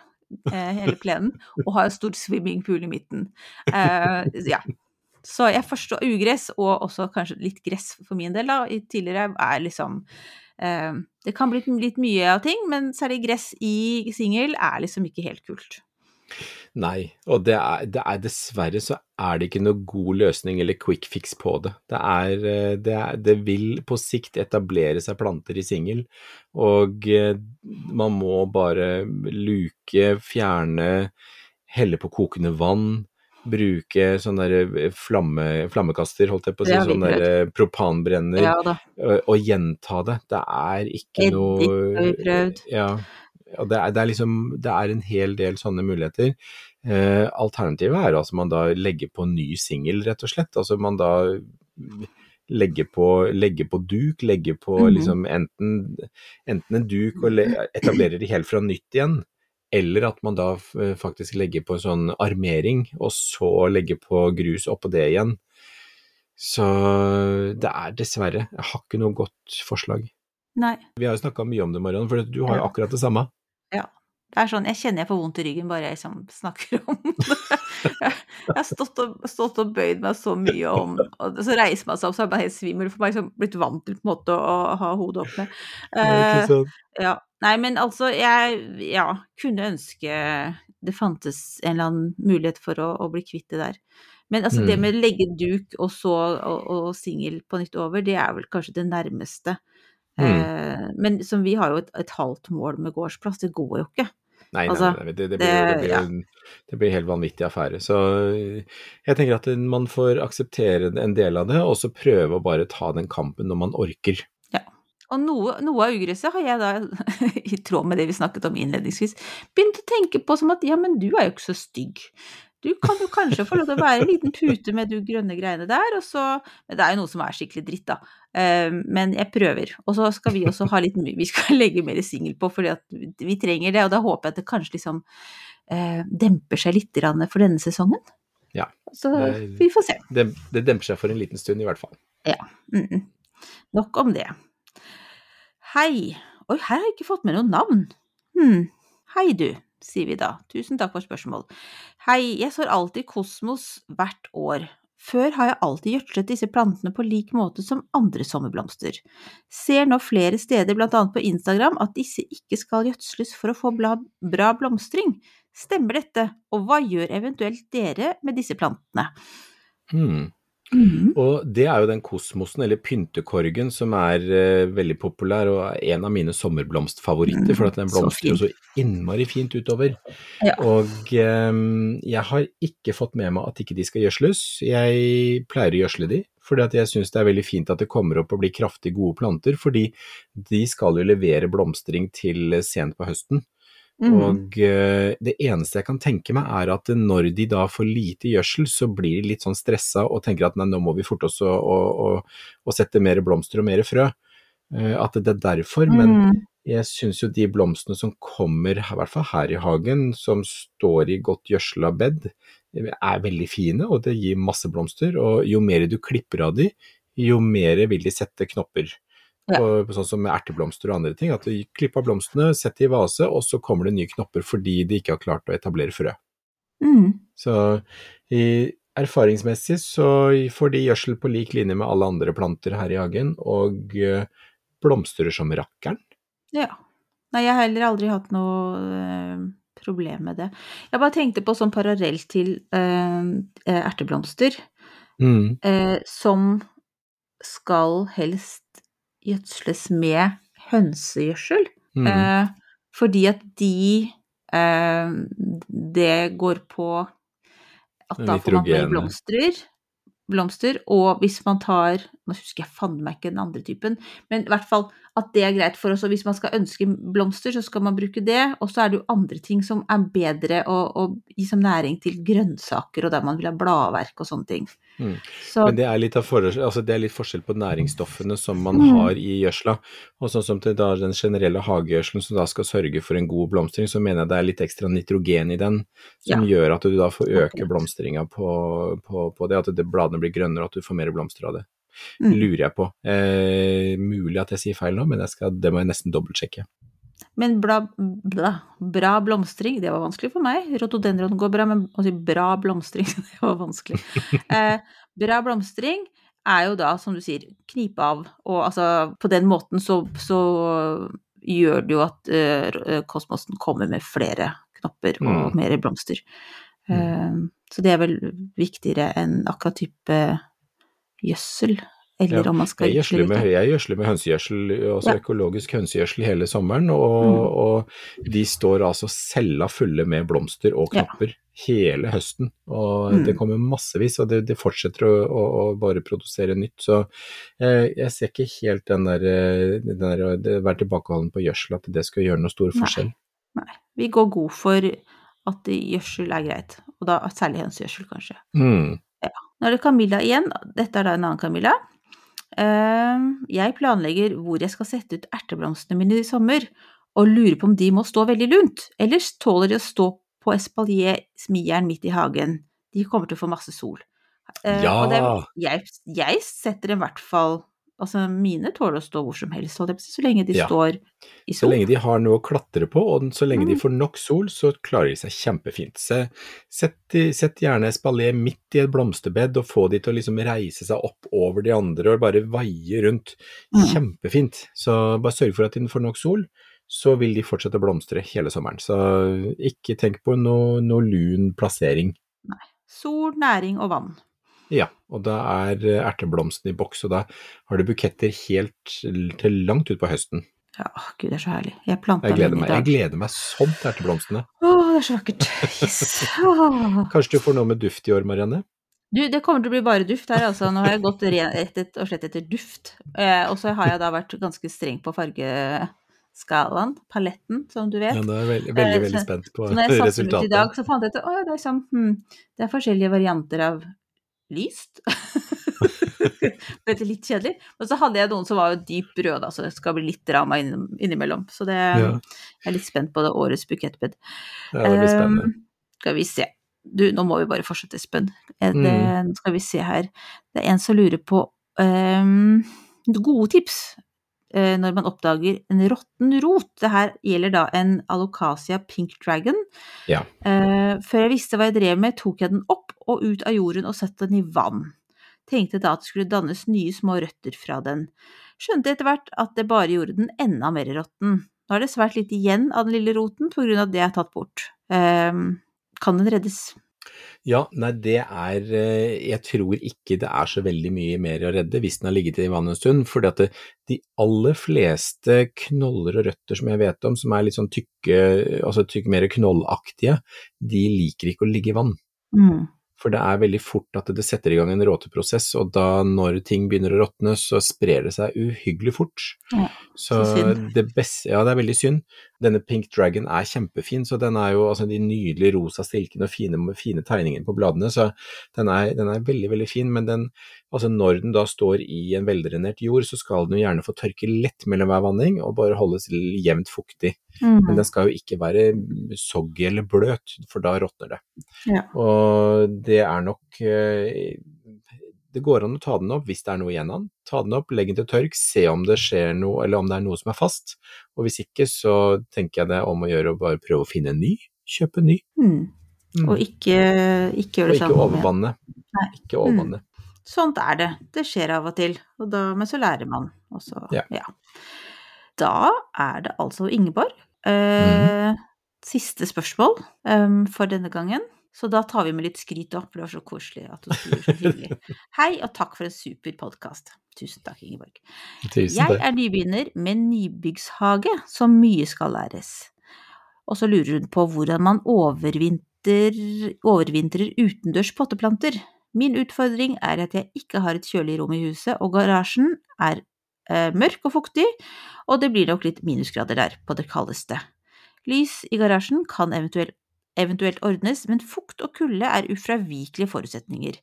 eh, hele plenen *laughs* og ha en stor swimmingpool i midten. Eh, ja. Så jeg forstår ugress, og også kanskje litt gress for min del, da. I tidligere er liksom eh, Det kan bli litt mye av ting, men særlig gress i singel er liksom ikke helt kult. Nei, og det er, det er dessverre så er det ikke noe god løsning eller quick fix på det. Det, er, eh, det, er, det vil på sikt etablere seg planter i singel, og eh, man må bare luke, fjerne, helle på kokende vann, bruke sånn derre flamme, flammekaster, holdt jeg på å si, sånn der eh, propanbrenner, Ja og, og gjenta det. Det er ikke Eddik noe har vi prøvd. Ja, og det er, det er liksom Det er en hel del sånne muligheter. Eh, alternativet er altså man da legger på ny singel, rett og slett. Altså man da legger på, legger på duk, legger på Mhm. liksom enten, enten en duk og etablerer det helt fra nytt igjen, eller at man da faktisk legger på en sånn armering, og så legger på grus oppå det igjen. Så det er dessverre Jeg har ikke noe godt forslag. Nei. Vi har jo snakka mye om det, Mariann, for du har jo akkurat det samme. Det er sånn, jeg kjenner jeg får vondt i ryggen bare jeg liksom snakker om *laughs* det. Jeg har stått og, stått og bøyd meg så mye om og så reiser man seg opp, så er man helt svimmel, for man har liksom blitt vant til på en måte å ha hodet oppe. Ikke Eh, ja. Nei, men altså, jeg ja, kunne ønske det fantes en eller annen mulighet for å, å bli kvitt det der. Men altså, det med å legge duk og så og, og singel på nytt over, det er vel kanskje det nærmeste. Mm. Eh, men som vi har jo et, et halvt mål med gårdsplass, det går jo ikke. Nei, Altså, nei, nei, det, det, blir, det, blir, ja. det blir en helt vanvittig affære. Så eh, jeg tenker at man får akseptere en del av det, og så prøve å bare ta den kampen når man orker. Ja, Og noe, noe av ugresset har jeg da, *laughs* i tråd med det vi snakket om innledningsvis, begynt å tenke på som at ja, men du er jo ikke så stygg. Du kan jo kanskje få lov til å være en liten pute med de grønne greiene der, og så Men det er jo noe som er skikkelig dritt, da. Eh, men jeg prøver. Og så skal vi også ha litt Vi skal *laughs* legge mer singel på, fordi at vi trenger det, og da håper jeg at det kanskje liksom eh, demper seg litt for denne sesongen. Ja. Så vi får se. Det, det demper seg for en liten stund, i hvert fall. Ja. Mm. Nok om det. Hei. Oi, her har jeg ikke fått med noe navn. Hm. Hei, du, sier vi da. Tusen takk for spørsmål. Hei, jeg sår alltid kosmos hvert år. Før har jeg alltid gjødslet disse plantene på lik måte som andre sommerblomster. Ser nå flere steder, blant annet på Instagram, at disse ikke skal gjødsles for å få bra blomstring. Stemmer dette, og hva gjør eventuelt dere med disse plantene? Hmm. Mm. Og det er jo den kosmosen, eller pyntekorgen, som er uh, veldig populær og er en av mine sommerblomstfavoritter, mm. for at den blomstrer jo så innmari fint utover. Ja. Og um, jeg har ikke fått med meg at ikke de skal gjødsles. Jeg pleier å gjødsle de, fordi at jeg syns det er veldig fint at det kommer opp og blir kraftig gode planter, fordi de skal jo levere blomstring til sent på høsten. Mm. Og uh, det eneste jeg kan tenke meg er at når de da får lite gjødsel, så blir de litt sånn stressa og tenker at nei, nå må vi forte oss å, å, å, sette mer blomster og mer frø. Uh, at det er derfor. Mm. Men jeg syns jo de blomstene som kommer, i hvert fall her i hagen, som står i godt gjødsla bed, er veldig fine, og det gir masse blomster. Og jo mer du klipper av de, jo mer vil de sette knopper. Ja. Og, sånn som med erteblomster og andre ting. At du klipper av blomstene, setter i vase, og så kommer det nye knopper fordi de ikke har klart å etablere frø. Mm. Så i, erfaringsmessig så får de gjødsel på lik linje med alle andre planter her i hagen, og uh, blomstrer som rakkeren. Ja. Nei, jeg har heller aldri hatt noe uh, problem med det. Jeg bare tenkte på sånn parallelt til uh, erteblomster, mm. som skal helst gjødsles med hønsegjødsel. Mm. Eh, fordi at de eh, Det går på at da får man mer blomster. Blomster, og hvis man tar Nå husker jeg fanden meg ikke den andre typen, men i hvert fall at det er greit for oss. Og hvis man skal ønske blomster, så skal man bruke det. Og så er det jo andre ting som er bedre å, å gi som næring til grønnsaker, og der man vil ha bladverk og sånne ting. Mm. Men det er, litt altså det er, litt forskjell på næringsstoffene som man mm. har i gjødsla. Og sånn som den generelle hagegjødselen som da skal sørge for en god blomstring, så mener jeg det er litt ekstra nitrogen i den som ja. gjør at du da får øke blomstringa på, på, på, det, at det, bladene blir grønnere og at du får mer blomster av det. Mm. Lurer jeg på. Eh, mulig at jeg sier feil nå, men skal, det må jeg nesten dobbeltsjekke. Men bla, bla, bra blomstring, det var vanskelig for meg. Rotodendron går bra, men å si bra blomstring, *laughs* det var vanskelig. *laughs* Eh, bra blomstring er jo da, som du sier, knipe av. Og altså, på den måten så, så gjør det jo at uh, kosmosen kommer med flere knopper og mm. mer blomster. Mm. Uh, så det er vel viktigere enn akkurat type gjødsel. Eller ja, om man skal Jeg gjødsler med, jeg med hønsegjødsel, altså ja. økologisk hønsegjødsel hele sommeren, og, mm. og, de står altså cella fulle med blomster og knapper ja. hele høsten. Og mm. det kommer massevis, og det, det fortsetter å, å, å, bare produsere nytt. Så eh, jeg ser ikke helt den der, den der det være tilbakeholden på gjødsel, at det skal gjøre noe stor forskjell. Nei. Nei. Vi går god for at gjødsel er greit, og da særlig hønsegjødsel, kanskje. Mm. Ja. Nå er det Camilla igjen, dette er da en annen Camilla. Ehm, jeg planlegger hvor jeg skal sette ut erteblomstene mine i sommer, og lurer på om de må stå veldig lunt, ellers tåler de å stå på espalier smieren midt i hagen. De kommer til å få masse sol. Ehm, ja! Det, jeg, jeg, setter i hvert fall Altså, mine tåler å stå hvor som helst, så lenge de ja. står i sol. Så lenge de har noe å klatre på, og så lenge mm. de får nok sol, så klarer de seg kjempefint. Så sett, sett gjerne espalier midt i et blomsterbed, og få de til å liksom reise seg opp over de andre og bare vaie rundt. Mm. Kjempefint. Så bare sørg for at de får nok sol, så vil de fortsette å blomstre hele sommeren. Så ikke tenk på noe, noe lun plassering. Nei. Sol, næring og vann. Ja, og da er eh, erteblomsten i boks, og da har du buketter helt til langt utpå høsten. Ja, gud, det er så herlig. Jeg planta jeg gleder meg, Jeg gleder meg sånn til erteblomstene. Å, det er så vakkert. Yes. *laughs* Kanskje du får noe med duft i år, Marianne? Du, det kommer til å bli bare duft her, altså. Nå har jeg gått rett og slett etter duft. Eh, og så har jeg da vært ganske streng på fargeskalaen, paletten, som du vet. Ja, nå er jeg veldig, veldig, Eh, veldig spent på Så når jeg satte ut i dag, så fant jeg ut at det, er sånn, hm, det er forskjellige varianter av lyst. *laughs* det er litt kjedelig. Og så hadde jeg noen som var jo dyp rød, så det skal bli litt drama innimellom. Så det, Ja. jeg er litt spent på det årets bukettbed. Ja, det blir spennende. Um, skal vi se. Du, nå må vi bare fortsette, Espen. Nå Mm. Det, skal vi se her. Det er en som lurer på um, gode tips eh, når man oppdager en råtten rot. Det her gjelder da en Alocasia pink dragon. Ja. Eh, før jeg visste hva jeg drev med, tok jeg den opp og ut av jorden og satte den i vann. Tenkte da at det skulle dannes nye små røtter fra den. Skjønte etter hvert at det bare gjorde den enda mer råtten. Nå er det svært lite igjen av den lille roten på grunn av det er tatt bort. Ehm, kan den reddes? Ja, nei det er eh, Jeg tror ikke det er så veldig mye mer å redde hvis den har ligget i vann en stund. fordi at det, de aller fleste knoller og røtter som jeg vet om, som er litt sånn tykke, altså tykke mer knollaktige, de liker ikke å ligge i vann. Mm. For det er veldig fort at det setter i gang en råteprosess, og da når ting begynner å råtne, så sprer det seg uhyggelig fort. Ja, så så det beste Ja, det er veldig synd. Denne Pink Dragon er kjempefin, så den er jo altså de nydelige rosa stilkene og fine, fine tegningene på bladene, så den er, den er veldig, veldig fin. Men den, altså når den da står i en veldrenert jord, så skal den jo gjerne få tørke lett mellom hver vanning og bare holdes jevnt fuktig. Men Mm. den skal jo ikke være soggy eller bløt, for da råtner det. Ja. Og det er nok eh, Det går an å ta den opp hvis det er noe igjen av den. Ta den opp, legg den til tørk, se om det skjer noe, eller om det er noe som er fast. Og hvis ikke, så tenker jeg det om å gjøre å bare prøve å finne en ny. Kjøpe en ny. Mm. Mm. Og ikke, ikke gjøre Og det ikke sånn. overvanne. Nei. Ikke Mm. Sånt er det. Det skjer av og til. Og da, men så lærer man. Og så, Ja. Da er det altså Ingeborg. Eh, Siste spørsmål um, for denne gangen. Så da tar vi med litt skryt opp, for det var så koselig at du skriver så hyggelig. *laughs* Hei, og takk for en super podkast. Tusen takk, Ingeborg. Tusen Jeg er nybegynner med nybyggshage, så mye skal læres. Og så lurer hun på hvordan man overvinter, overvintrer utendørs potteplanter. Min utfordring er at jeg ikke har et kjølig rom i huset, og garasjen er eh, mørk og fuktig, og det blir nok litt minusgrader der på det kaldeste. Lys i garasjen kan eventuelt, eventuelt ordnes, men fukt og kulde er ufravikelige forutsetninger.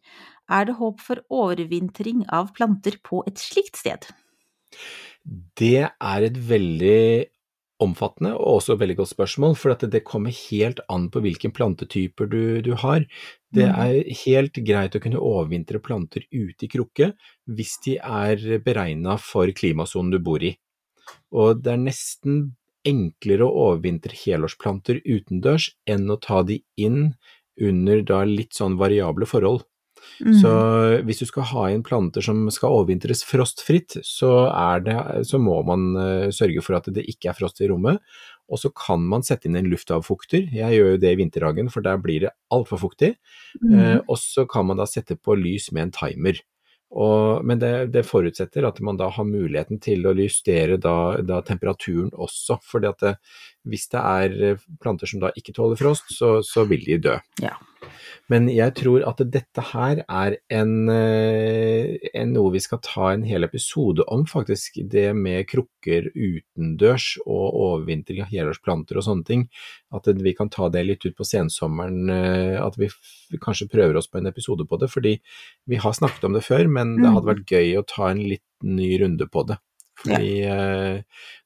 Er det håp for overvintring av planter på et slikt sted? Det er et veldig omfattende og også veldig godt spørsmål, for det kommer helt an på hvilken plantetyper du, du har. Det Mm. er helt greit å kunne overvintre planter ute i krukke hvis de er beregna for klimasonen du bor i. Og det er nesten enklere å overvintre helårsplanter utendørs enn å ta de inn under da litt sånn variable forhold. Så Mm. hvis du skal ha inn planter som skal overvintres frostfritt, så, er det, så må man eh, sørge for at det ikke er frost i rommet. Og så kan man sette inn en luftavfukter. Jeg gjør jo det i vinterhagen, for der blir det altfor fuktig. Eh, Mm. og så kan man da sette på lys med en timer. Og, men det, det forutsetter at man da har muligheten til å justere da, da temperaturen også. For hvis det er eh, planter som da ikke tåler frost, så, så vil de dø. Ja. Men jeg tror at dette her er en, eh, en noe vi skal ta en hel episode om, faktisk. Det med krukker utendørs og overvintring av helårsplanter og sånne ting. At vi kan ta det litt ut på sensommeren. eh, At vi kanskje prøver oss på en episode på det. Fordi vi har snakket om det før, men det hadde vært gøy å ta en litt ny runde på det. Fordi eh,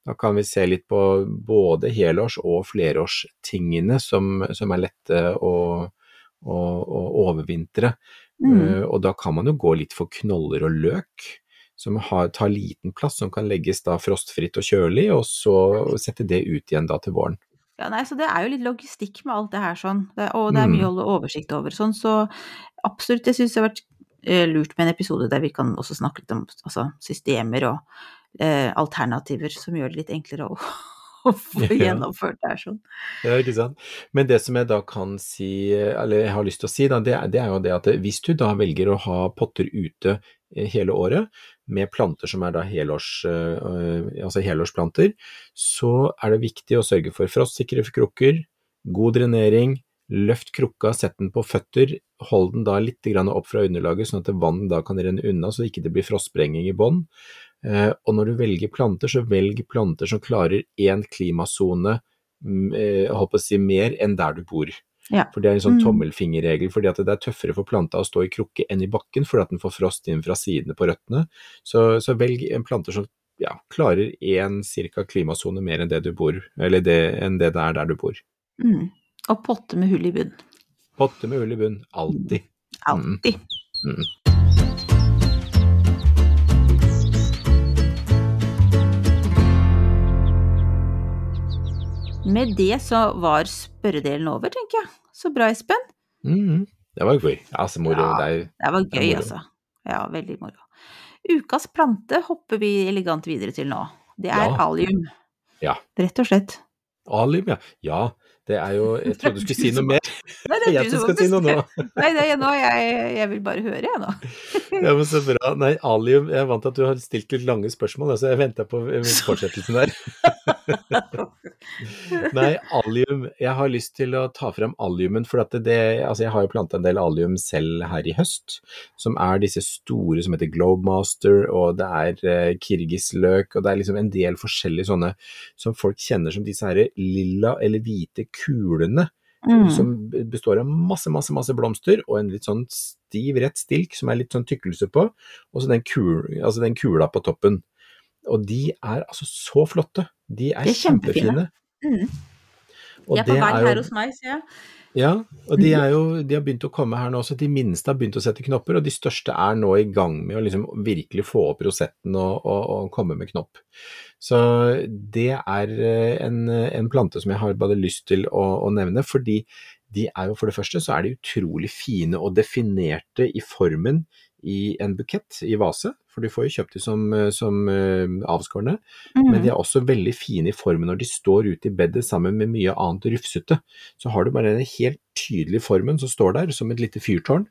da kan vi se litt på både helårs- og flerårstingene som, som er lette å, å, å overvintre. Mm. Eh, og da kan man jo gå litt for knoller og løk, som har, tar liten plass, som kan legges da frostfritt og kjølig, og så sette det ut igjen da til våren. Ja, nei, så det er jo litt logistikk med alt det her sånn, det, og det er mye Mm. å holde oversikt over sånn, så absolutt, jeg synes det har vært eh, lurt med en episode der vi kan også snakke litt om altså, systemer og eh, alternativer som gjør det litt enklere å, *laughs* å få Ja. gjennomført det her sånn. Ja, ikke sant. Men det som jeg da kan si, eller jeg har lyst til å si, da, det, det er jo det at hvis du da velger å ha potter ute eh, hele året, med planter som er da helårs, eh, altså helårsplanter, så er det viktig å sørge for frostsikre krukker, god drenering, Løft krukka, sett den på føtter, hold den da litt opp fra underlaget, sånn at vann da kan renne unna, så ikke det blir frostsprenging i bånn. Eh, og når du velger planter, så velg planter som klarer én klimasone mm, eh, å si mer enn der du bor. Ja. For det er en sånn Mm. tommelfingerregel, fordi at det er tøffere for planta å stå i krukke enn i bakken, fordi at den får frost inn fra sidene på røttene. Så, så velg en planter som ja, klarer én cirka klimasone mer enn det du bor, eller det, enn det det er der du bor. Mm. Og potte med hull i bunn. Potte med hull i bunn, alltid. Alltid. Mm. Med det så var spørredelen over, tenker jeg. Så bra, Espen. Mm. Det var gøy. Altså, moro. Ja. Det er Det var gøy, det altså. Ja, veldig moro. Ukas plante hopper vi elegant videre til nå. Det er Ja. alium. Ja. Rett og slett. alium, ja. Ja, det er jo Jeg trodde du skulle si noe *laughs* mer. Nei, Det er jeg som skal si noe nå. Nei, det er nå. Jeg, jeg vil bare høre, jeg nå. Ja, men Så bra. Nei, alium Jeg er vant til at du har stilt litt lange spørsmål, så jeg venta på fortsettelsen der. *laughs* Nei, alium. Jeg har lyst til å ta frem aliumen, for at det, altså jeg har jo planta en del alium selv her i høst, som er disse store som heter Globemaster, og det er eh, kirgisløk, og det er liksom en del forskjellige sånne som folk kjenner som disse her lilla eller hvite kulene Mm. som består av masse, masse, masse blomster og en litt sånn stiv, rett stilk som er litt sånn tykkelse på, og så den, kul, altså den kula på toppen. Og de er altså så flotte. De er, De er kjempefine. kjempefine. Mm. Og De er på vei er jo- her hos meg, ser jeg. Ja, og de, jo, de har begynt å komme her nå så De minste har begynt å sette knopper, og de største er nå i gang med å liksom virkelig få opp rosetten og, og, og komme med knopp. Så det er eh, en, en plante som jeg har bare lyst til å, å nevne, fordi de er jo for det første så er de utrolig fine og definerte i formen i en bukett i vase, for du får jo kjøpt de som, eh, som eh, avskårne. Mm. Men de er også veldig fine i formen når de står ute i bedet sammen med mye annet rufsete. Så har du bare den helt tydelige formen som står der, som et lite fyrtårn.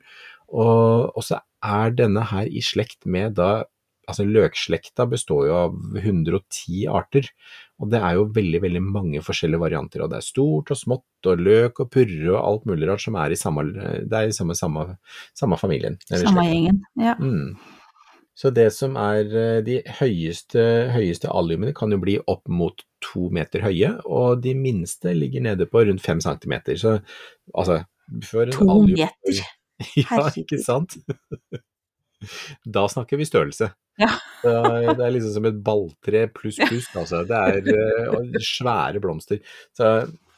Og, og så er denne her i slekt med da Altså løkslekta består jo av 110 arter, og det er jo veldig, veldig mange forskjellige varianter. Og det er stort og smått og løk og purre og alt mulig rart som er i samme, det er i samme, samme, samme familien. Samme gjengen. Ja. Mm. Så det som er eh, de høyeste, høyeste aliumene kan jo bli opp mot to meter høye, og de minste ligger nede på rundt fem centimeter. Så altså To alium- meter. *laughs* Ja, ikke sant? *laughs* Da snakker vi størrelse. Ja. *laughs* Det er, liksom som et balltre pluss pluss, altså. Det er eh, svære blomster. Så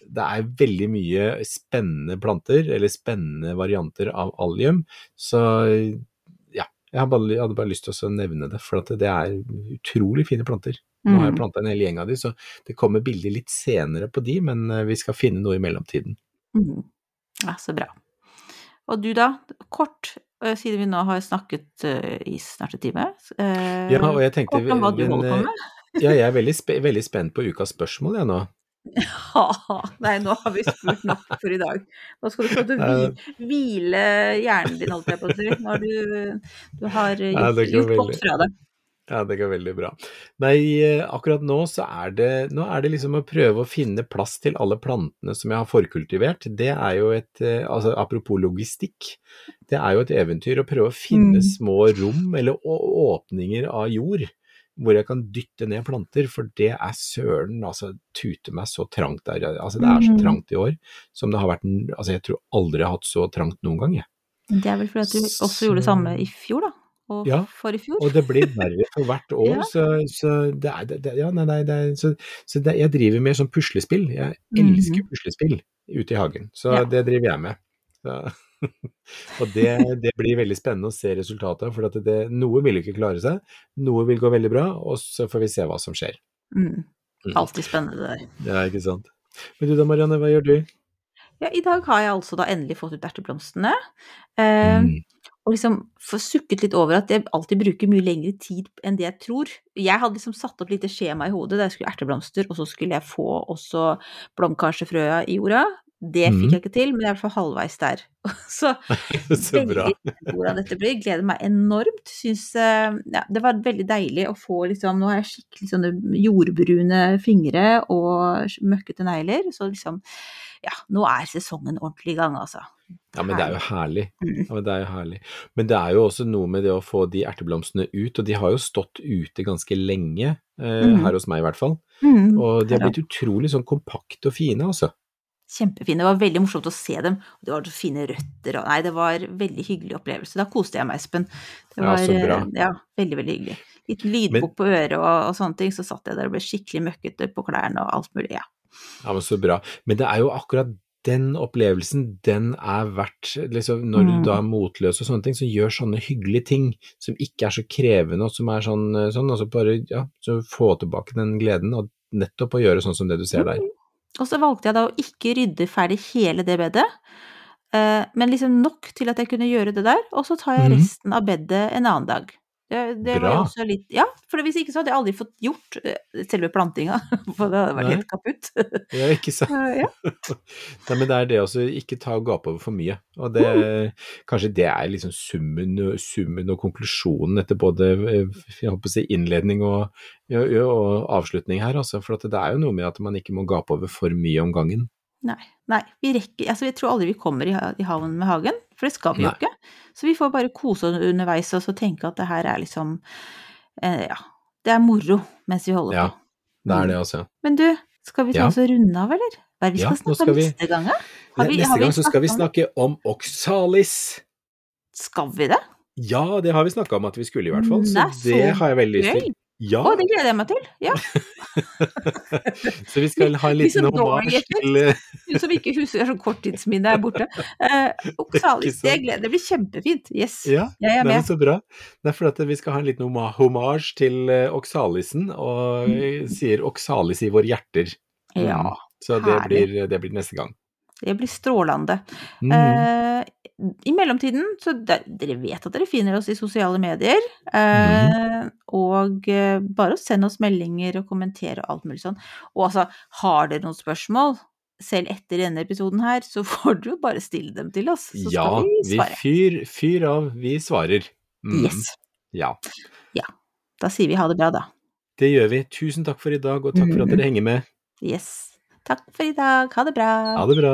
det er veldig mye spennende planter, eller spennende varianter av allium. Så ja, jeg, bare, hadde bare lyst til å nevne det, for det er utrolig fine planter. Nå har jeg Mm. planta en hel gjeng av de, så det kommer bilder litt senere på de, men eh, vi skal finne noe i mellomtiden. Mm. Ja, så bra. Og du da, kort, siden vi nå har snakket eh, i snart en time. eh, Ja, og jeg tenkte hva du holder på eh, med. Ja, jeg er veldig, spe veldig spent på ukas spørsmål, jeg nå. Nei, nå har vi spurt nok for i dag. Nå skal du få til å hvile hjernen din, holdt jeg på å si. Nå har du, du har gjort, gjort godt fra deg. Ja, det går veldig bra. Nei, eh, akkurat nå så er det, nå er det liksom å prøve å finne plass til alle plantene som jeg har forkultivert. Det er jo et, eh, altså apropos logistikk, det er jo et eventyr å prøve å finne Mm. små rom eller åpninger av jord hvor jeg kan dytte ned planter, for det er søren, altså tute meg så trangt der. Altså det er så Mm. trangt i år som det har vært, altså jeg tror aldri jeg har hatt så trangt noen gang, jeg. Det er vel fordi at du også gjorde det samme i fjor, da? Og Ja, for i fjor? Og det blir verre for hvert *laughs* år, Ja. så, så det er det, Ja, nei, det er, så, så det, jeg driver med sånn puslespill. Jeg elsker puslespill ute i hagen, så. Ja. det driver jeg med. Så, *laughs* og det, det blir veldig spennende å se resultatet for noe vil ikke klare seg, noe vil gå veldig bra, og så får vi se hva som skjer. Mm. Mm. Alltid spennende det der. Ja, ikke sant. Men du da, Marianne, hva gjør du? Ja, i dag har jeg altså da endelig fått ut erteblomstene. Eh, Mm. Og liksom få sukket litt over at jeg alltid bruker mye lengre tid enn det jeg tror. Jeg hadde liksom satt opp lite skjema i hodet der jeg skulle erteblomster, og så skulle jeg få også blomkarsefrøa i jorda. Det Mhm. fikk jeg ikke til, men jeg er i hvert fall halvveis der. *laughs* Så *laughs* Så bra. hvordan dette blir. Gleder meg enormt. Syns eh, ja, det var veldig deilig å få liksom Nå har jeg skikkelig sånne jordbrune fingre og møkkete negler, så liksom Ja, nå er sesongen ordentlig i gang, altså. Ja, men det er jo herlig. Mm. Ja, men det er jo herlig. Men det er jo også noe med det å få de erteblomstene ut, og de har jo stått ute ganske lenge, eh, Mhm. her hos meg i hvert fall. Mm. Og de har blitt utrolig sånn kompakte og fine, altså. Kjempefine. Det var veldig morsomt å se dem. Det var så fine røtter og Nei, det var en veldig hyggelig opplevelse. Da koste jeg meg, Espen. Det Ja, så bra. eh, ja, veldig, veldig hyggelig. Liten lydbok på øret og, og sånne ting, så satt jeg der og ble skikkelig møkkete på klærne og alt mulig, ja. Ja, men så bra. Men det er jo akkurat den opplevelsen, den er verdt liksom, Når Mm. du da er motløs og sånne ting, så gjør sånne hyggelige ting som ikke er så krevende, og som er sånn, eh, sånn altså bare, ja, så få tilbake den gleden, og nettopp å gjøre sånn som det du ser der. Og så valgte jeg da å ikke rydde ferdig hele det bedet, eh, men liksom nok til at jeg kunne gjøre det der, og så tar jeg Mhm. resten av bedet en annen dag. Det, det var jo også litt Ja, for hvis ikke så hadde jeg aldri fått gjort eh, selve plantinga, *laughs* for det hadde vært Nei. helt kaputt. Ja, ikke sant? Eh, ja. *laughs* Nei, men det er det også, ikke ta og gape over for mye. Og det, kanskje det er liksom summen, summen og konklusjonen etter både eh, si, innledning og, og, og avslutning her, altså. For at det er jo noe med at man ikke må gape over for mye om gangen. Nei, nei, vi rekker Altså, jeg tror aldri vi kommer i, i havn med hagen, for det skal vi jo ikke. Så vi får bare kose oss underveis og så tenke at det her er liksom eh, Ja, det er moro mens vi holder Ja, på. Det er det, altså. Men du, skal vi ta oss og runde av, eller? Hva er det vi skal ja, snakke om vi- neste gang? Har vi- Neste gang så skal vi snakke om oksalis. Skal vi det? Ja, det har vi snakka om at vi skulle i hvert fall, så Nei, så det har jeg veldig lyst til. Ja, Å, det gleder jeg meg til. Ja. *laughs* så vi skal ha en liten hommage til Hun Du som ikke husker, sånn korttidsminne er borte. Eh, *laughs* Oksalis, det, gleder, det blir kjempefint. Yes. Ja, Jeg er Nei, med. så bra. Det er fordi vi skal ha en liten hommage til eh, oksalisen, og Mm. eh, sier oksalis i våre hjerter. Mm. Ja, Så det blir, det blir neste gang. det blir strålende. Mm. Eh, I mellomtiden, så der, dere vet at dere finner oss i sosiale medier. Eh, Og eh, bare sende oss meldinger og kommentere og alt mulig sånn. Og altså, har dere noen spørsmål, selv etter denne episoden her, så får dere jo bare stille dem til oss. Så ja, skal vi vi svare. fyr, fyr av, vi svarer. Mm. Yes. Ja, Da sier vi ha det bra, da. det gjør vi. Tusen takk for i dag, og takk for at Mm. dere henger med. Yes. Takk for i dag. Ha det bra. Ha det bra.